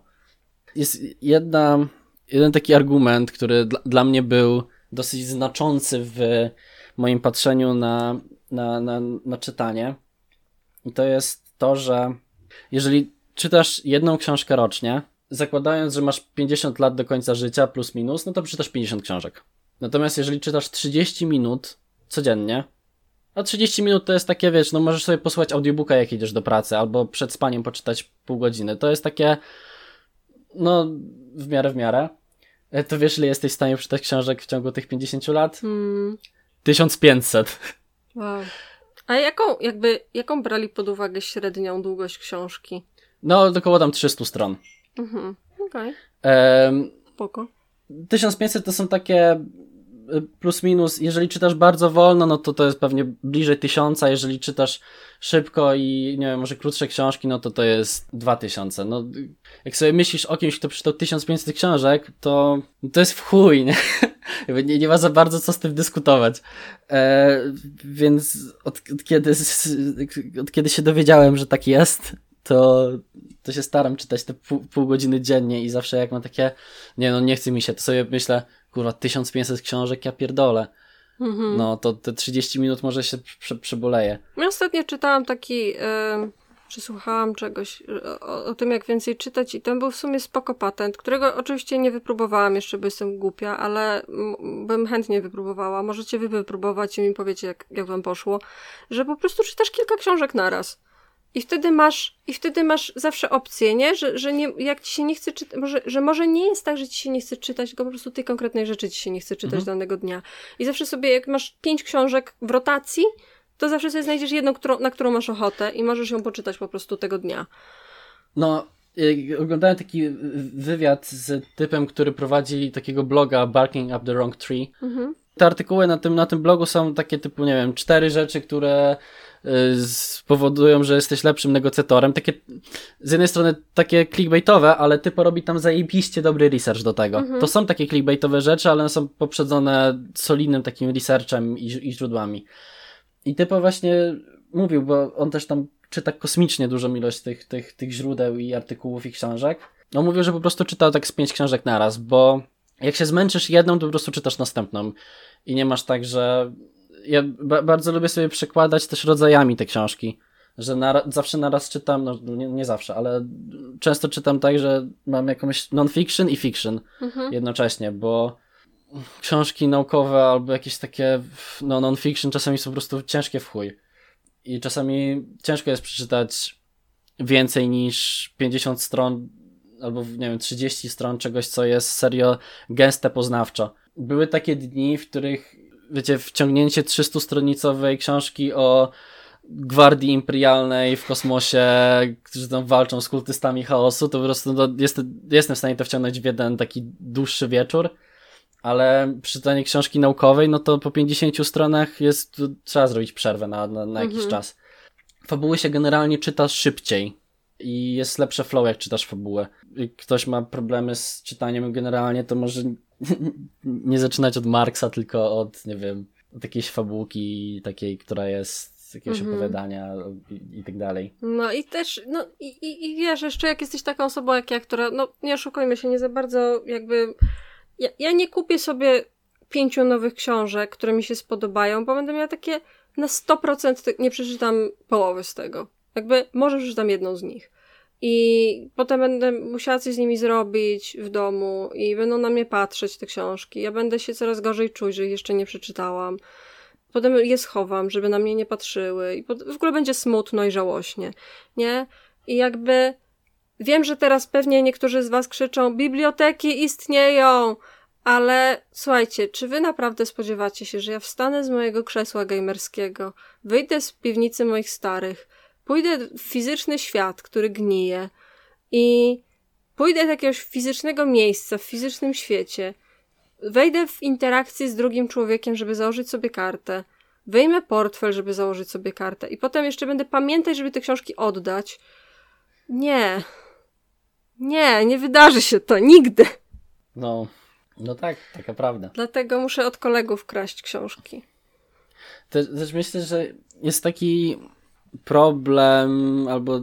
Jest jedna, jeden taki argument, który dla, dla mnie był dosyć znaczący w moim patrzeniu na, na, na, na czytanie. I to jest to, że jeżeli czytasz jedną książkę rocznie, zakładając, że masz 50 lat do końca życia plus minus, no to przeczytasz 50 książek. Natomiast jeżeli czytasz 30 minut codziennie, a 30 minut to jest takie, wiesz, no możesz sobie posłuchać audiobooka jak idziesz do pracy, albo przed spaniem poczytać pół godziny. To jest takie, no, w miarę w miarę. E, to wiesz, ile jesteś w stanie przeczytać książek w ciągu tych 50 lat? Hmm. 1500. Wow. A jaką, jakby, jaką brali pod uwagę średnią długość książki? No, około tam 300 stron. Mhm, okej. Okay. Spoko. 1500 to są takie plus minus, jeżeli czytasz bardzo wolno, no to to jest pewnie bliżej tysiąca, jeżeli czytasz szybko i nie wiem, może krótsze książki, no to to jest 2000. No, jak sobie myślisz o kimś, kto przeczytał 1500 książek, to to jest w chuj, nie? Nie, nie ma za bardzo co z tym dyskutować. E, więc od, od, kiedy, od kiedy się dowiedziałem, że tak jest, to, to się staram czytać te pół, pół godziny dziennie i zawsze jak mam takie, nie no nie chce mi się, to sobie myślę, kurwa, 1500 książek, ja pierdolę. Mhm. No, to te 30 minut może się prze, przeboleje. Ja ostatnio czytałam taki, yy, przysłuchałam czegoś o, o, tym, jak więcej czytać i ten był w sumie spoko patent, którego oczywiście nie wypróbowałam jeszcze, bo jestem głupia, ale bym chętnie wypróbowała. Możecie wy wypróbować i mi powiecie, jak, jak wam poszło, że po prostu czytasz kilka książek naraz. I wtedy masz, i wtedy masz zawsze opcję, nie? Że, że nie, jak ci się nie chce czytać, może, że może nie jest tak, że ci się nie chce czytać, tylko po prostu tej konkretnej rzeczy ci się nie chce czytać mhm. danego dnia. I zawsze sobie, jak masz pięć książek w rotacji, to zawsze sobie znajdziesz jedną, którą, na którą masz ochotę i możesz ją poczytać po prostu tego dnia. No, y, oglądałem taki wywiad z typem, który prowadzi takiego bloga Barking Up the Wrong Tree. Mhm. Te artykuły na tym, na tym blogu są takie typu, nie wiem, cztery rzeczy, które y, spowodują, że jesteś lepszym negocjatorem. Takie, z jednej strony takie clickbaitowe, ale typo robi tam zajebiście dobry research do tego. Mhm. To są takie clickbaitowe rzeczy, ale są poprzedzone solidnym takim researchem i, i źródłami. I typo właśnie mówił, bo on też tam czyta kosmicznie dużą ilość tych, tych, tych źródeł i artykułów i książek. On mówił, że po prostu czyta tak z pięć książek naraz, bo jak się zmęczysz jedną, to po prostu czytasz następną. I nie masz tak, że. Ja bardzo lubię sobie przekładać też rodzajami te książki. Że na, zawsze naraz czytam, no nie, nie, zawsze, ale często czytam tak, że mam jakąś non-fiction i fiction mhm. jednocześnie, bo książki naukowe albo jakieś takie no, non-fiction czasami są po prostu ciężkie w chuj. I czasami ciężko jest przeczytać więcej niż 50 stron albo nie wiem, 30 stron czegoś, co jest serio gęste poznawczo. Były takie dni, w których, wiecie, wciągnięcie 300-stronicowej książki o gwardii imperialnej w kosmosie, którzy tam walczą z kultystami chaosu, to po prostu no, jest, jestem w stanie to wciągnąć w jeden taki dłuższy wieczór ale przeczytanie książki naukowej, no to po 50 stronach jest, trzeba zrobić przerwę na, na, na jakiś mhm. czas. Fabuły się generalnie czyta szybciej i jest lepsze flow, jak czytasz fabułę. Jak ktoś ma problemy z czytaniem generalnie, to może <laughs> nie zaczynać od Marksa, tylko od, nie wiem, od jakiejś fabułki takiej, która jest z jakiegoś mhm. opowiadania i, i, tak dalej. No i też, no i, i, i wiesz, jeszcze jak jesteś taką osobą jak ja, która, no nie oszukujmy się, nie za bardzo jakby ja, ja nie kupię sobie pięciu nowych książek, które mi się spodobają, bo będę miała takie na 100% nie przeczytam połowy z tego. Jakby może przeczytam jedną z nich. I potem będę musiała coś z nimi zrobić w domu i będą na mnie patrzeć te książki. Ja będę się coraz gorzej czuć, że ich jeszcze nie przeczytałam. Potem je schowam, żeby na mnie nie patrzyły i w ogóle będzie smutno i żałośnie, nie? I jakby Wiem, że teraz pewnie niektórzy z Was krzyczą: Biblioteki istnieją! Ale słuchajcie, czy Wy naprawdę spodziewacie się, że ja wstanę z mojego krzesła gamerskiego, wyjdę z piwnicy moich starych, pójdę w fizyczny świat, który gnije i pójdę do jakiegoś fizycznego miejsca w fizycznym świecie, wejdę w interakcję z drugim człowiekiem, żeby założyć sobie kartę, wyjmę portfel, żeby założyć sobie kartę i potem jeszcze będę pamiętać, żeby te książki oddać. Nie. Nie, nie wydarzy się to nigdy. No, no tak, taka prawda. Dlatego muszę od kolegów kraść książki. Też, też myślę, że jest taki problem, albo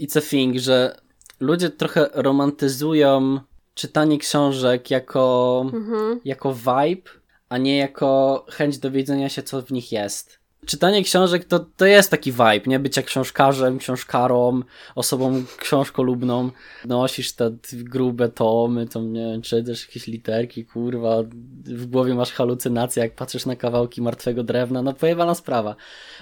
it's a thing, że ludzie trochę romantyzują czytanie książek jako, mhm. jako vibe, a nie jako chęć dowiedzenia się, co w nich jest czytanie książek to, to jest taki vibe, nie? Bycia książkarzem, książkarą, osobą książkolubną. Nosisz te grube tomy, to nie wiem, czytasz jakieś literki, kurwa, w głowie masz halucynacje, jak patrzysz na kawałki martwego drewna, no pojebana sprawa.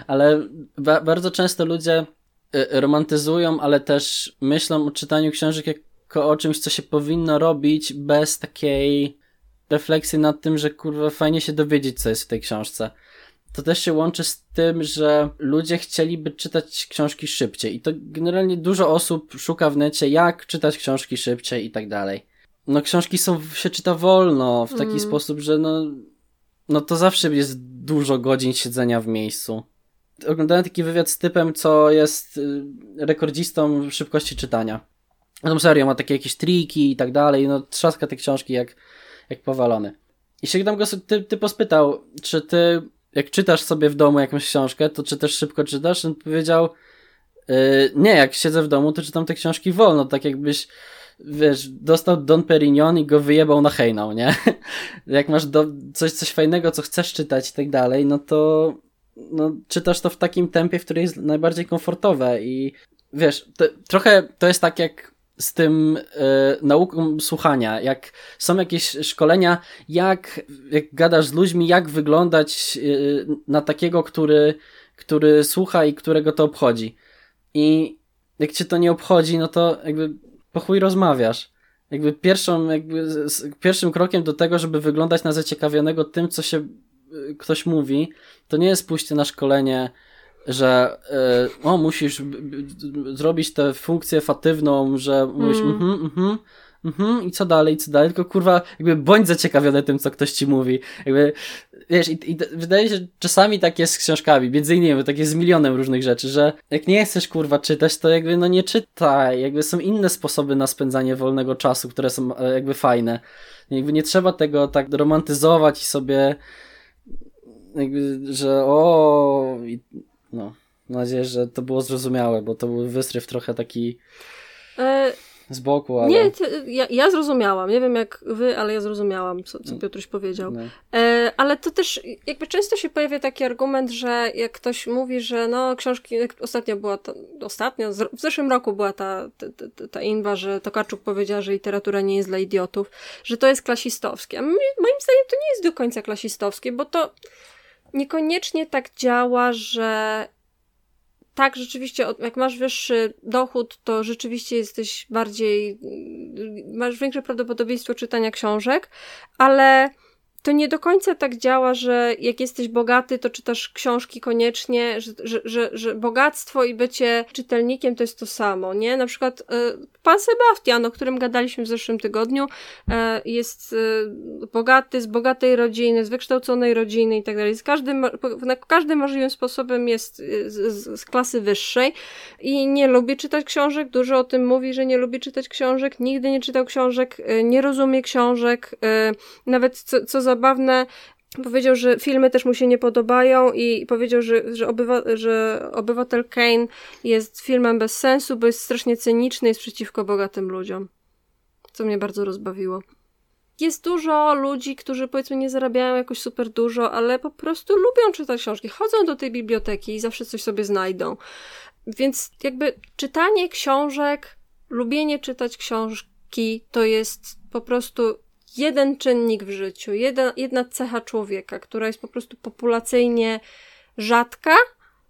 Ale ba bardzo często ludzie y, romantyzują, ale też myślą o czytaniu książek jako o czymś, co się powinno robić bez takiej refleksji nad tym, że kurwa fajnie się dowiedzieć, co jest w tej książce to też się łączy z tym, że ludzie chcieliby czytać książki szybciej i to generalnie dużo osób szuka w necie, jak czytać książki szybciej i tak dalej. No książki są, się czyta wolno, w taki mm. sposób, że no, no to zawsze jest dużo godzin siedzenia w miejscu. Oglądałem taki wywiad z typem, co jest y, rekordzistą szybkości czytania. No serio, ma takie jakieś triki i tak dalej, no trzaska te książki jak, jak powalony. I się tam go ty, ty pospytał, czy ty jak czytasz sobie w domu jakąś książkę, to czy też szybko czytasz? On powiedział, yy, nie, jak siedzę w domu, to czytam te książki wolno, tak jakbyś, wiesz, dostał Don Perignon i go wyjebał na hejnał, nie? <laughs> jak masz do, coś, coś fajnego, co chcesz czytać i tak dalej, no to no, czytasz to w takim tempie, w którym jest najbardziej komfortowe i wiesz, to, trochę to jest tak jak z tym y, nauką słuchania, jak są jakieś szkolenia, jak, jak gadasz z ludźmi, jak wyglądać y, na takiego, który, który słucha i którego to obchodzi. I jak cię to nie obchodzi, no to jakby po chuj rozmawiasz. Jakby pierwszą, jakby pierwszym krokiem do tego, żeby wyglądać na zaciekawionego tym, co się ktoś mówi, to nie jest pójście na szkolenie że y, o, musisz zrobić tę funkcję fatywną, że mówisz mm. mhm, mhm, mhm, i co dalej, co dalej, tylko kurwa, jakby bądź zaciekawiony tym, co ktoś ci mówi. Jakby, wiesz, i, i wydaje się, że czasami tak jest z książkami, między innymi, tak jest z milionem różnych rzeczy, że jak nie chcesz kurwa czytać, to jakby no nie czytaj, jakby są inne sposoby na spędzanie wolnego czasu, które są e, jakby fajne. Jakby nie trzeba tego tak romantyzować i sobie jakby, że o, no. Mam nadzieję, że to było zrozumiałe, bo to był wystryw trochę taki e, z boku, ale... Nie, ja, ja, zrozumiałam. Nie wiem jak wy, ale ja zrozumiałam, co, co Piotruś powiedział. No. E, ale to też jakby często się pojawia taki argument, że jak ktoś mówi, że no książki, ostatnio była to, ostatnio, w zeszłym roku była ta, ta, ta, ta inwa, że Tokarczuk powiedziała, że literatura nie jest dla idiotów, że to jest klasistowskie. A moim zdaniem to nie jest do końca klasistowskie, bo to niekoniecznie tak działa, że tak, rzeczywiście, jak masz wyższy dochód, to rzeczywiście jesteś bardziej, masz większe prawdopodobieństwo czytania książek, ale to nie do końca tak działa, że jak jesteś bogaty, to czytasz książki koniecznie, że, że, że, że bogactwo i bycie czytelnikiem to jest to samo, nie? Na przykład y, pan Sebastian, o którym gadaliśmy w zeszłym tygodniu, y, jest y, bogaty, z bogatej rodziny, z wykształconej rodziny i tak dalej. Każdym, na każdym możliwym sposobem jest z, z klasy wyższej i nie lubi czytać książek, dużo o tym mówi, że nie lubi czytać książek, nigdy nie czytał książek, nie rozumie książek, nawet co, co za zabawne. Powiedział, że filmy też mu się nie podobają i powiedział, że, że, obywa, że Obywatel Kane jest filmem bez sensu, bo jest strasznie cyniczny i jest przeciwko bogatym ludziom. Co mnie bardzo rozbawiło. Jest dużo ludzi, którzy powiedzmy nie zarabiają jakoś super dużo, ale po prostu lubią czytać książki. Chodzą do tej biblioteki i zawsze coś sobie znajdą. Więc jakby czytanie książek, lubienie czytać książki to jest po prostu jeden czynnik w życiu, jedna, jedna cecha człowieka, która jest po prostu populacyjnie rzadka,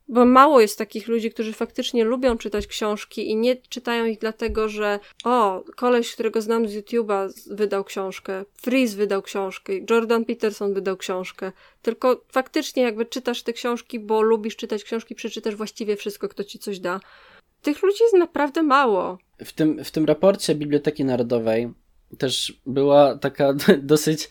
bo mało jest takich ludzi, którzy faktycznie lubią czytać książki i nie czytają ich dlatego, że o, koleś, którego znam z YouTube'a wydał książkę, Freeze wydał książkę, Jordan Peterson wydał książkę, tylko faktycznie jakby czytasz te książki, bo lubisz czytać książki, przeczytasz właściwie wszystko, kto ci coś da. Tych ludzi jest naprawdę mało. W tym, w tym raporcie Biblioteki Narodowej też była taka <laughs> dosyć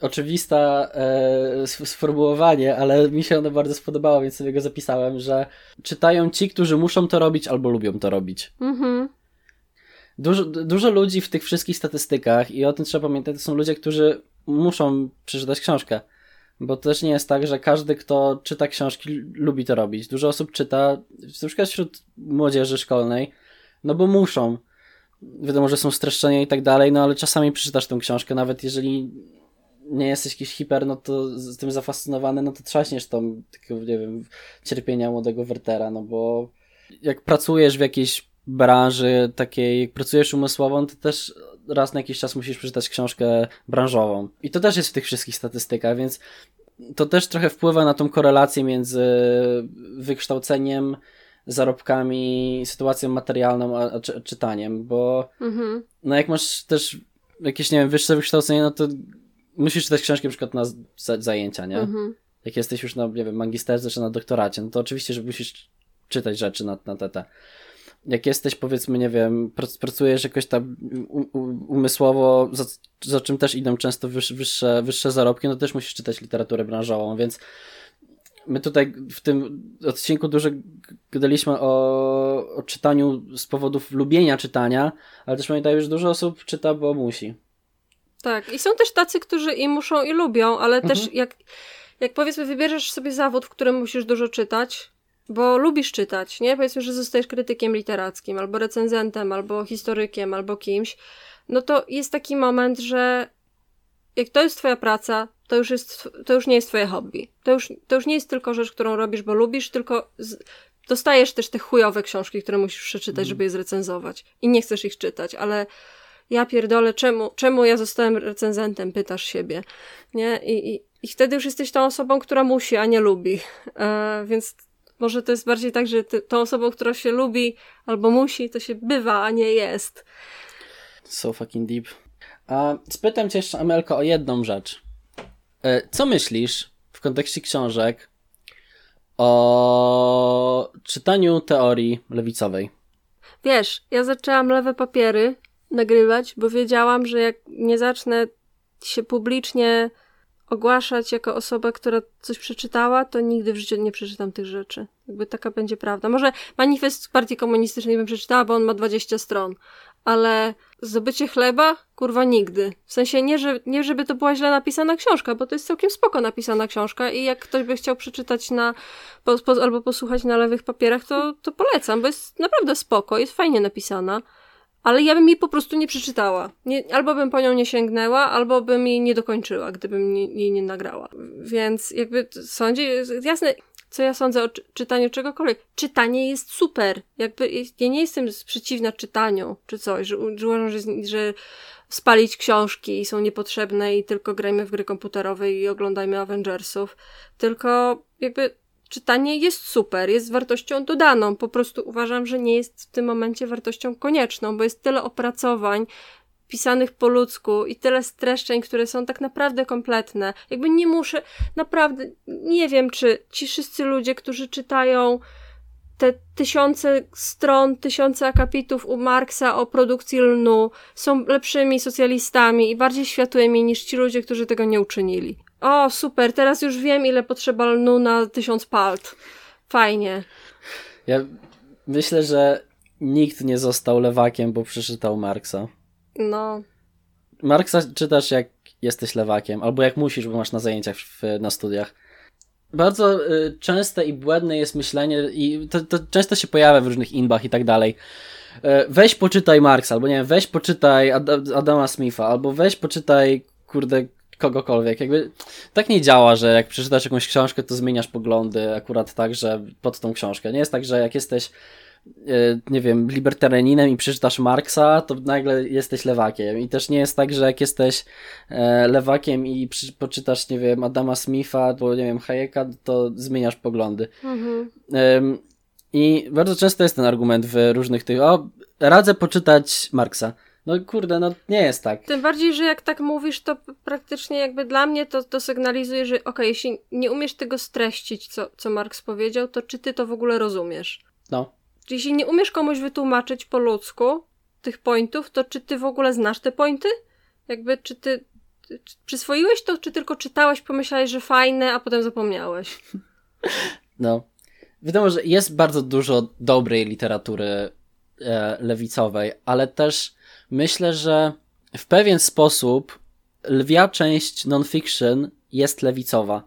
oczywista e, sformułowanie, ale mi się ono bardzo spodobało, więc sobie go zapisałem, że czytają ci, którzy muszą to robić albo lubią to robić. Mhm. Dużo, dużo ludzi w tych wszystkich statystykach, i o tym trzeba pamiętać, to są ludzie, którzy muszą przeczytać książkę. Bo to też nie jest tak, że każdy, kto czyta książki, lubi to robić. Dużo osób czyta, na przykład wśród młodzieży szkolnej, no bo muszą wiadomo, że są streszczenia i tak dalej, no ale czasami przeczytasz tę książkę, nawet jeżeli nie jesteś jakiś hiper, no to z tym zafascynowany, no to trzaśniesz tą, nie wiem, cierpienia młodego Wertera, no bo jak pracujesz w jakiejś branży takiej, jak pracujesz umysłową, to też raz na jakiś czas musisz przeczytać książkę branżową. I to też jest w tych wszystkich statystykach, więc to też trochę wpływa na tą korelację między wykształceniem zarobkami, sytuacją materialną, a, a czy, czytaniem, bo mhm. no jak masz też jakieś, nie wiem, wyższe wykształcenie, no to musisz czytać książki na przykład na zajęcia, nie? Mhm. Jak jesteś już na, nie wiem, magisterce czy na doktoracie, no to oczywiście, że musisz czytać rzeczy na, na TT. Jak jesteś, powiedzmy, nie wiem, pracujesz jakoś tam umysłowo, za, za czym też idą często wyższe, wyższe zarobki, no też musisz czytać literaturę branżową, więc my tutaj w tym odcinku dużo gadaliśmy o, o czytaniu z powodów lubienia czytania, ale też pamiętaj, że dużo osób czyta, bo musi. Tak, i są też tacy, którzy i muszą, i lubią, ale mhm. też jak, jak powiedzmy wybierzesz sobie zawód, w którym musisz dużo czytać, bo lubisz czytać, nie? Powiedzmy, że zostajesz krytykiem literackim, albo recenzentem, albo historykiem, albo kimś, no to jest taki moment, że jak to jest twoja praca, to już, jest, to już nie jest twoje hobby. To już, to już nie jest tylko rzecz, którą robisz, bo lubisz, tylko z, dostajesz też te chujowe książki, które musisz przeczytać, mm. żeby je zrecenzować. I nie chcesz ich czytać, ale ja pierdolę, czemu, czemu ja zostałem recenzentem, pytasz siebie. Nie? I, i, i wtedy już jesteś tą osobą, która musi, a nie lubi. E, więc może to jest bardziej tak, że ty, tą osobą, która się lubi albo musi, to się bywa, a nie jest. So fucking deep. A spytam cię jeszcze, Amelko, o jedną rzecz. E, co myślisz w kontekście książek o czytaniu teorii lewicowej. Wiesz, ja zaczęłam lewe papiery nagrywać, bo wiedziałam, że jak nie zacznę się publicznie ogłaszać jako osoba, która coś przeczytała, to nigdy w życiu nie przeczytam tych rzeczy. Jakby taka będzie prawda. Może manifest partii komunistycznej bym przeczytała, bo on ma 20 stron, ale zdobycie chleba? Kurwa nigdy. W sensie nie, że, nie żeby to była źle napisana książka, bo to jest całkiem spoko napisana książka i jak ktoś by chciał przeczytać na, po, po, albo posłuchać na lewych papierach, to, to polecam, bo jest naprawdę spoko, jest fajnie napisana. Ale ja bym jej po prostu nie przeczytała. Nie, albo bym po nią nie sięgnęła, albo bym jej nie dokończyła, gdybym nie, jej nie nagrała. Więc jakby sądzi, jasne, co ja sądzę o czy czytaniu czegokolwiek. Czytanie jest super. Jakby ja nie jestem przeciwna czytaniu, czy coś, że, że uważam, że, że spalić książki są niepotrzebne i tylko grajmy w gry komputerowe i oglądajmy Avengersów. Tylko jakby czytanie jest super, jest wartością dodaną. Po prostu uważam, że nie jest w tym momencie wartością konieczną, bo jest tyle opracowań pisanych po ludzku i tyle streszczeń, które są tak naprawdę kompletne. Jakby nie muszę, naprawdę nie wiem, czy ci wszyscy ludzie, którzy czytają te tysiące stron, tysiące akapitów u Marksa o produkcji lnu są lepszymi socjalistami i bardziej światłymi niż ci ludzie, którzy tego nie uczynili. O, super, teraz już wiem, ile potrzeba lnu na tysiąc palt. Fajnie. Ja myślę, że nikt nie został lewakiem, bo przeczytał Marksa. No. Marksa czytasz jak jesteś lewakiem, albo jak musisz, bo masz na zajęciach w, na studiach. Bardzo y, częste i błędne jest myślenie, i to, to często się pojawia w różnych inbach i tak dalej. Y, weź poczytaj Marksa, albo nie wiem, weź poczytaj Ad Adama Smitha, albo weź poczytaj, kurde, kogokolwiek. Jakby tak nie działa, że jak przeczytasz jakąś książkę, to zmieniasz poglądy akurat tak, że pod tą książkę. Nie jest tak, że jak jesteś e, nie wiem, libertarianinem i przeczytasz Marksa, to nagle jesteś lewakiem. I też nie jest tak, że jak jesteś e, lewakiem i poczytasz, nie wiem, Adama Smitha albo, nie wiem, Hayeka, to zmieniasz poglądy. Mhm. I bardzo często jest ten argument w różnych tych, o, radzę poczytać Marksa. No kurde, no nie jest tak. Tym bardziej, że jak tak mówisz, to praktycznie jakby dla mnie to, to sygnalizuje, że okej, okay, jeśli nie umiesz tego streścić, co, co Marx powiedział, to czy ty to w ogóle rozumiesz? No. Jeśli nie umiesz komuś wytłumaczyć po ludzku tych pointów, to czy ty w ogóle znasz te pointy? Jakby, czy ty czy przyswoiłeś to, czy tylko czytałeś, pomyślałeś, że fajne, a potem zapomniałeś? <laughs> No. Wiadomo, że jest bardzo dużo dobrej literatury e, lewicowej, ale też myślę, że w pewien sposób lwia część non-fiction jest lewicowa.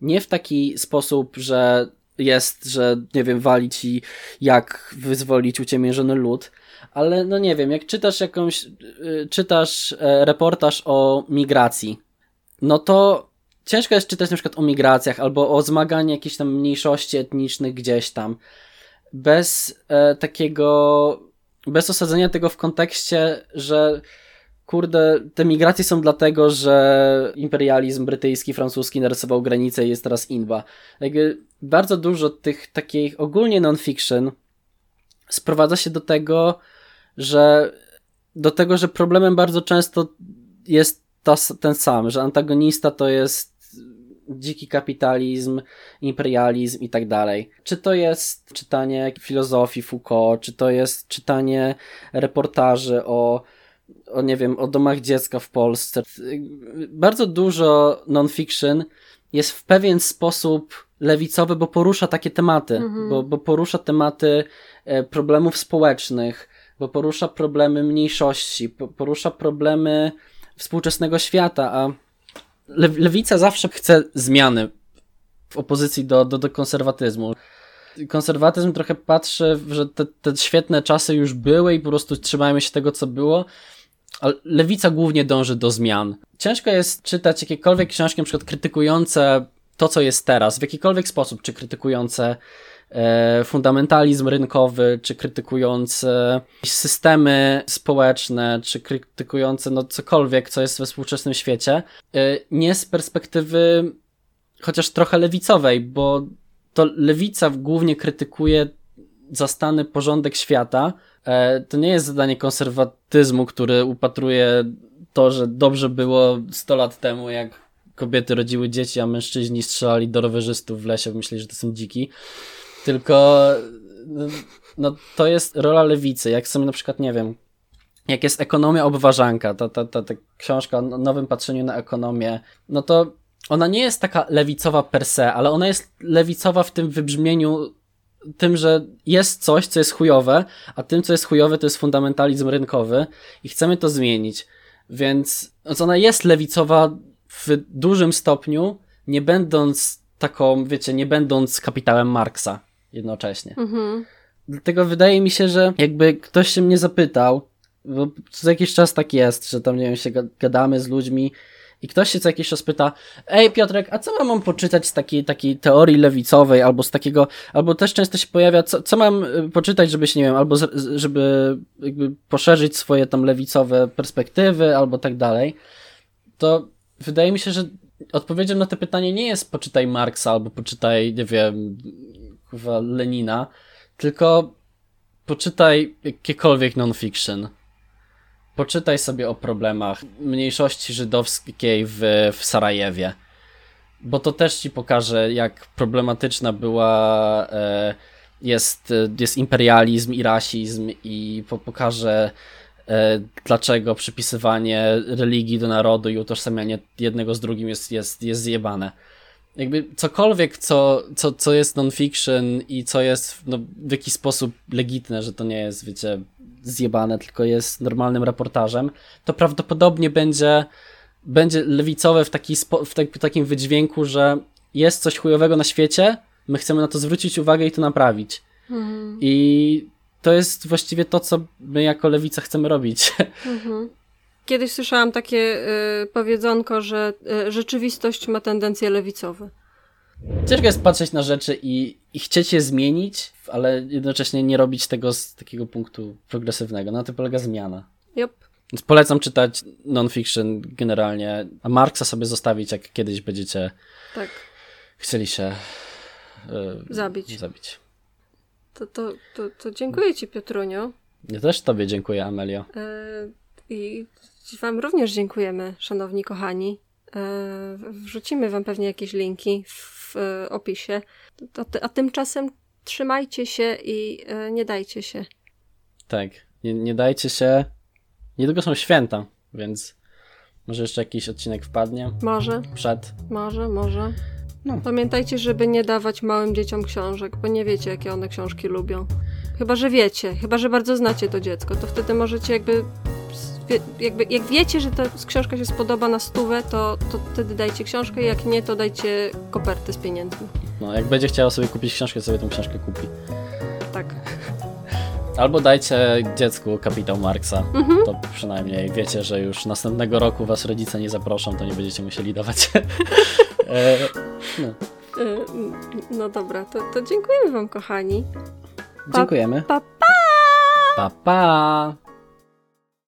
Nie w taki sposób, że jest, że nie wiem, wali ci jak wyzwolić uciemiężony lud, ale no nie wiem, jak czytasz jakąś, yy, czytasz e, reportaż o migracji, no to ciężko jest czytać na przykład o migracjach albo o zmaganiu jakichś tam mniejszości etnicznych gdzieś tam. Bez e, takiego bez osadzenia tego w kontekście, że kurde, te migracje są dlatego, że imperializm brytyjski, francuski narysował granicę i jest teraz inba. Jakby bardzo dużo tych takich ogólnie non-fiction sprowadza się do tego, że do tego, że problemem bardzo często jest ta, ten sam, że antagonista to jest dziki kapitalizm, imperializm i tak dalej. Czy to jest czytanie filozofii Foucault, czy to jest czytanie reportaży o o nie wiem, o domach dziecka w Polsce. Bardzo dużo non-fiction jest w pewien sposób lewicowy, bo porusza takie tematy, mhm. bo, bo porusza tematy e, problemów społecznych, bo porusza problemy mniejszości, porusza problemy współczesnego świata, a lewica zawsze chce zmiany w opozycji do, do, do konserwatyzmu. Konserwatyzm trochę patrzy, że te, te świetne czasy już były i po prostu trzymajmy się tego, co było. Lewica głównie dąży do zmian. Ciężko jest czytać jakiekolwiek książki, na przykład krytykujące to, co jest teraz, w jakikolwiek sposób, czy krytykujące E, fundamentalizm rynkowy, czy krytykujące systemy społeczne, czy krytykujące no cokolwiek, co jest we współczesnym świecie, e, nie z perspektywy chociaż trochę lewicowej, bo to lewica głównie krytykuje zastany porządek świata. E, to nie jest zadanie konserwatyzmu, który upatruje to, że dobrze było 100 lat temu, jak kobiety rodziły dzieci, a mężczyźni strzelali do rowerzystów w lesie, myśleli, że to są dziki. Tylko no, no, to jest rola lewicy. Jak sobie na przykład, nie wiem, jak jest ekonomia obważanka, ta, ta, ta, ta książka o nowym patrzeniu na ekonomię, no to ona nie jest taka lewicowa per se, ale ona jest lewicowa w tym wybrzmieniu tym, że jest coś, co jest chujowe, a tym, co jest chujowe, to jest fundamentalizm rynkowy i chcemy to zmienić. Więc ona jest lewicowa w dużym stopniu, nie będąc taką, wiecie, nie będąc kapitałem Marksa jednocześnie. Mhm. Dlatego wydaje mi się, że jakby ktoś się mnie zapytał, bo co jakiś czas tak jest, że tam, nie wiem, się gadamy z ludźmi i ktoś się co jakiś czas pyta, ej Piotrek, a co mam poczytać z takiej, takiej teorii lewicowej, albo z takiego, albo też często się pojawia, co, co mam y, poczytać, żeby się, nie wiem, albo z, żeby jakby poszerzyć swoje tam lewicowe perspektywy, albo tak dalej, to wydaje mi się, że odpowiedzią na to pytanie nie jest poczytaj Marksa, albo poczytaj, nie wiem, Lenina, tylko poczytaj jakiekolwiek non-fiction poczytaj sobie o problemach mniejszości żydowskiej w, w Sarajewie. Bo to też ci pokaże, jak problematyczna była e, jest, jest imperializm i rasizm i po, pokaże e, dlaczego przypisywanie religii do narodu i utożsamianie jednego z drugim jest, jest, jest zjebane jakby cokolwiek, co, co, co jest non-fiction i co jest no, w jakiś sposób legitne, że to nie jest, wiecie, zjebane, tylko jest normalnym reportażem, to prawdopodobnie będzie, będzie lewicowe w, taki spo, w, tak, w takim wydźwięku, że jest coś chujowego na świecie, my chcemy na to zwrócić uwagę i to naprawić. Mhm. I to jest właściwie to, co my jako lewica chcemy robić. <laughs> Mhm. Kiedyś słyszałam takie y, powiedzonko, że y, rzeczywistość ma tendencje lewicowe. Ciężko jest patrzeć na rzeczy i, i chcieć je zmienić, ale jednocześnie nie robić tego z takiego punktu progresywnego. Na tym polega zmiana. Yep. Więc polecam czytać non-fiction generalnie, a Marksa sobie zostawić, jak kiedyś będziecie tak. chcieli się y, zabić. zabić. To, to, to, to dziękuję Ci, Piotruniu. Ja też Tobie dziękuję, Amelio. Y, I Wam również dziękujemy, szanowni kochani. E, wrzucimy Wam pewnie jakieś linki w opisie. A tymczasem trzymajcie się i e, nie dajcie się. Tak, nie, nie dajcie się. Niedługo są święta, więc może jeszcze jakiś odcinek wpadnie. Może. Przed. Może, może. No. Pamiętajcie, żeby nie dawać małym dzieciom książek, bo nie wiecie, jakie one książki lubią. Chyba, że wiecie, chyba, że bardzo znacie to dziecko, to wtedy możecie jakby jakby, jak wiecie, że ta książka się spodoba na stówę, to, to wtedy dajcie książkę, jak nie, to dajcie kopertę z pieniędzmi. No, jak będzie chciała sobie kupić książkę, sobie tą książkę kupi. Tak. <laughs> Albo dajcie dziecku kapitał Marksa. Mhm. To przynajmniej wiecie, że już następnego roku was rodzice nie zaproszą, to nie będziecie musieli dawać. <laughs> e, no. E, no dobra, to, to dziękujemy wam, kochani. Pa, Dziękujemy. Pa, pa! Pa, pa!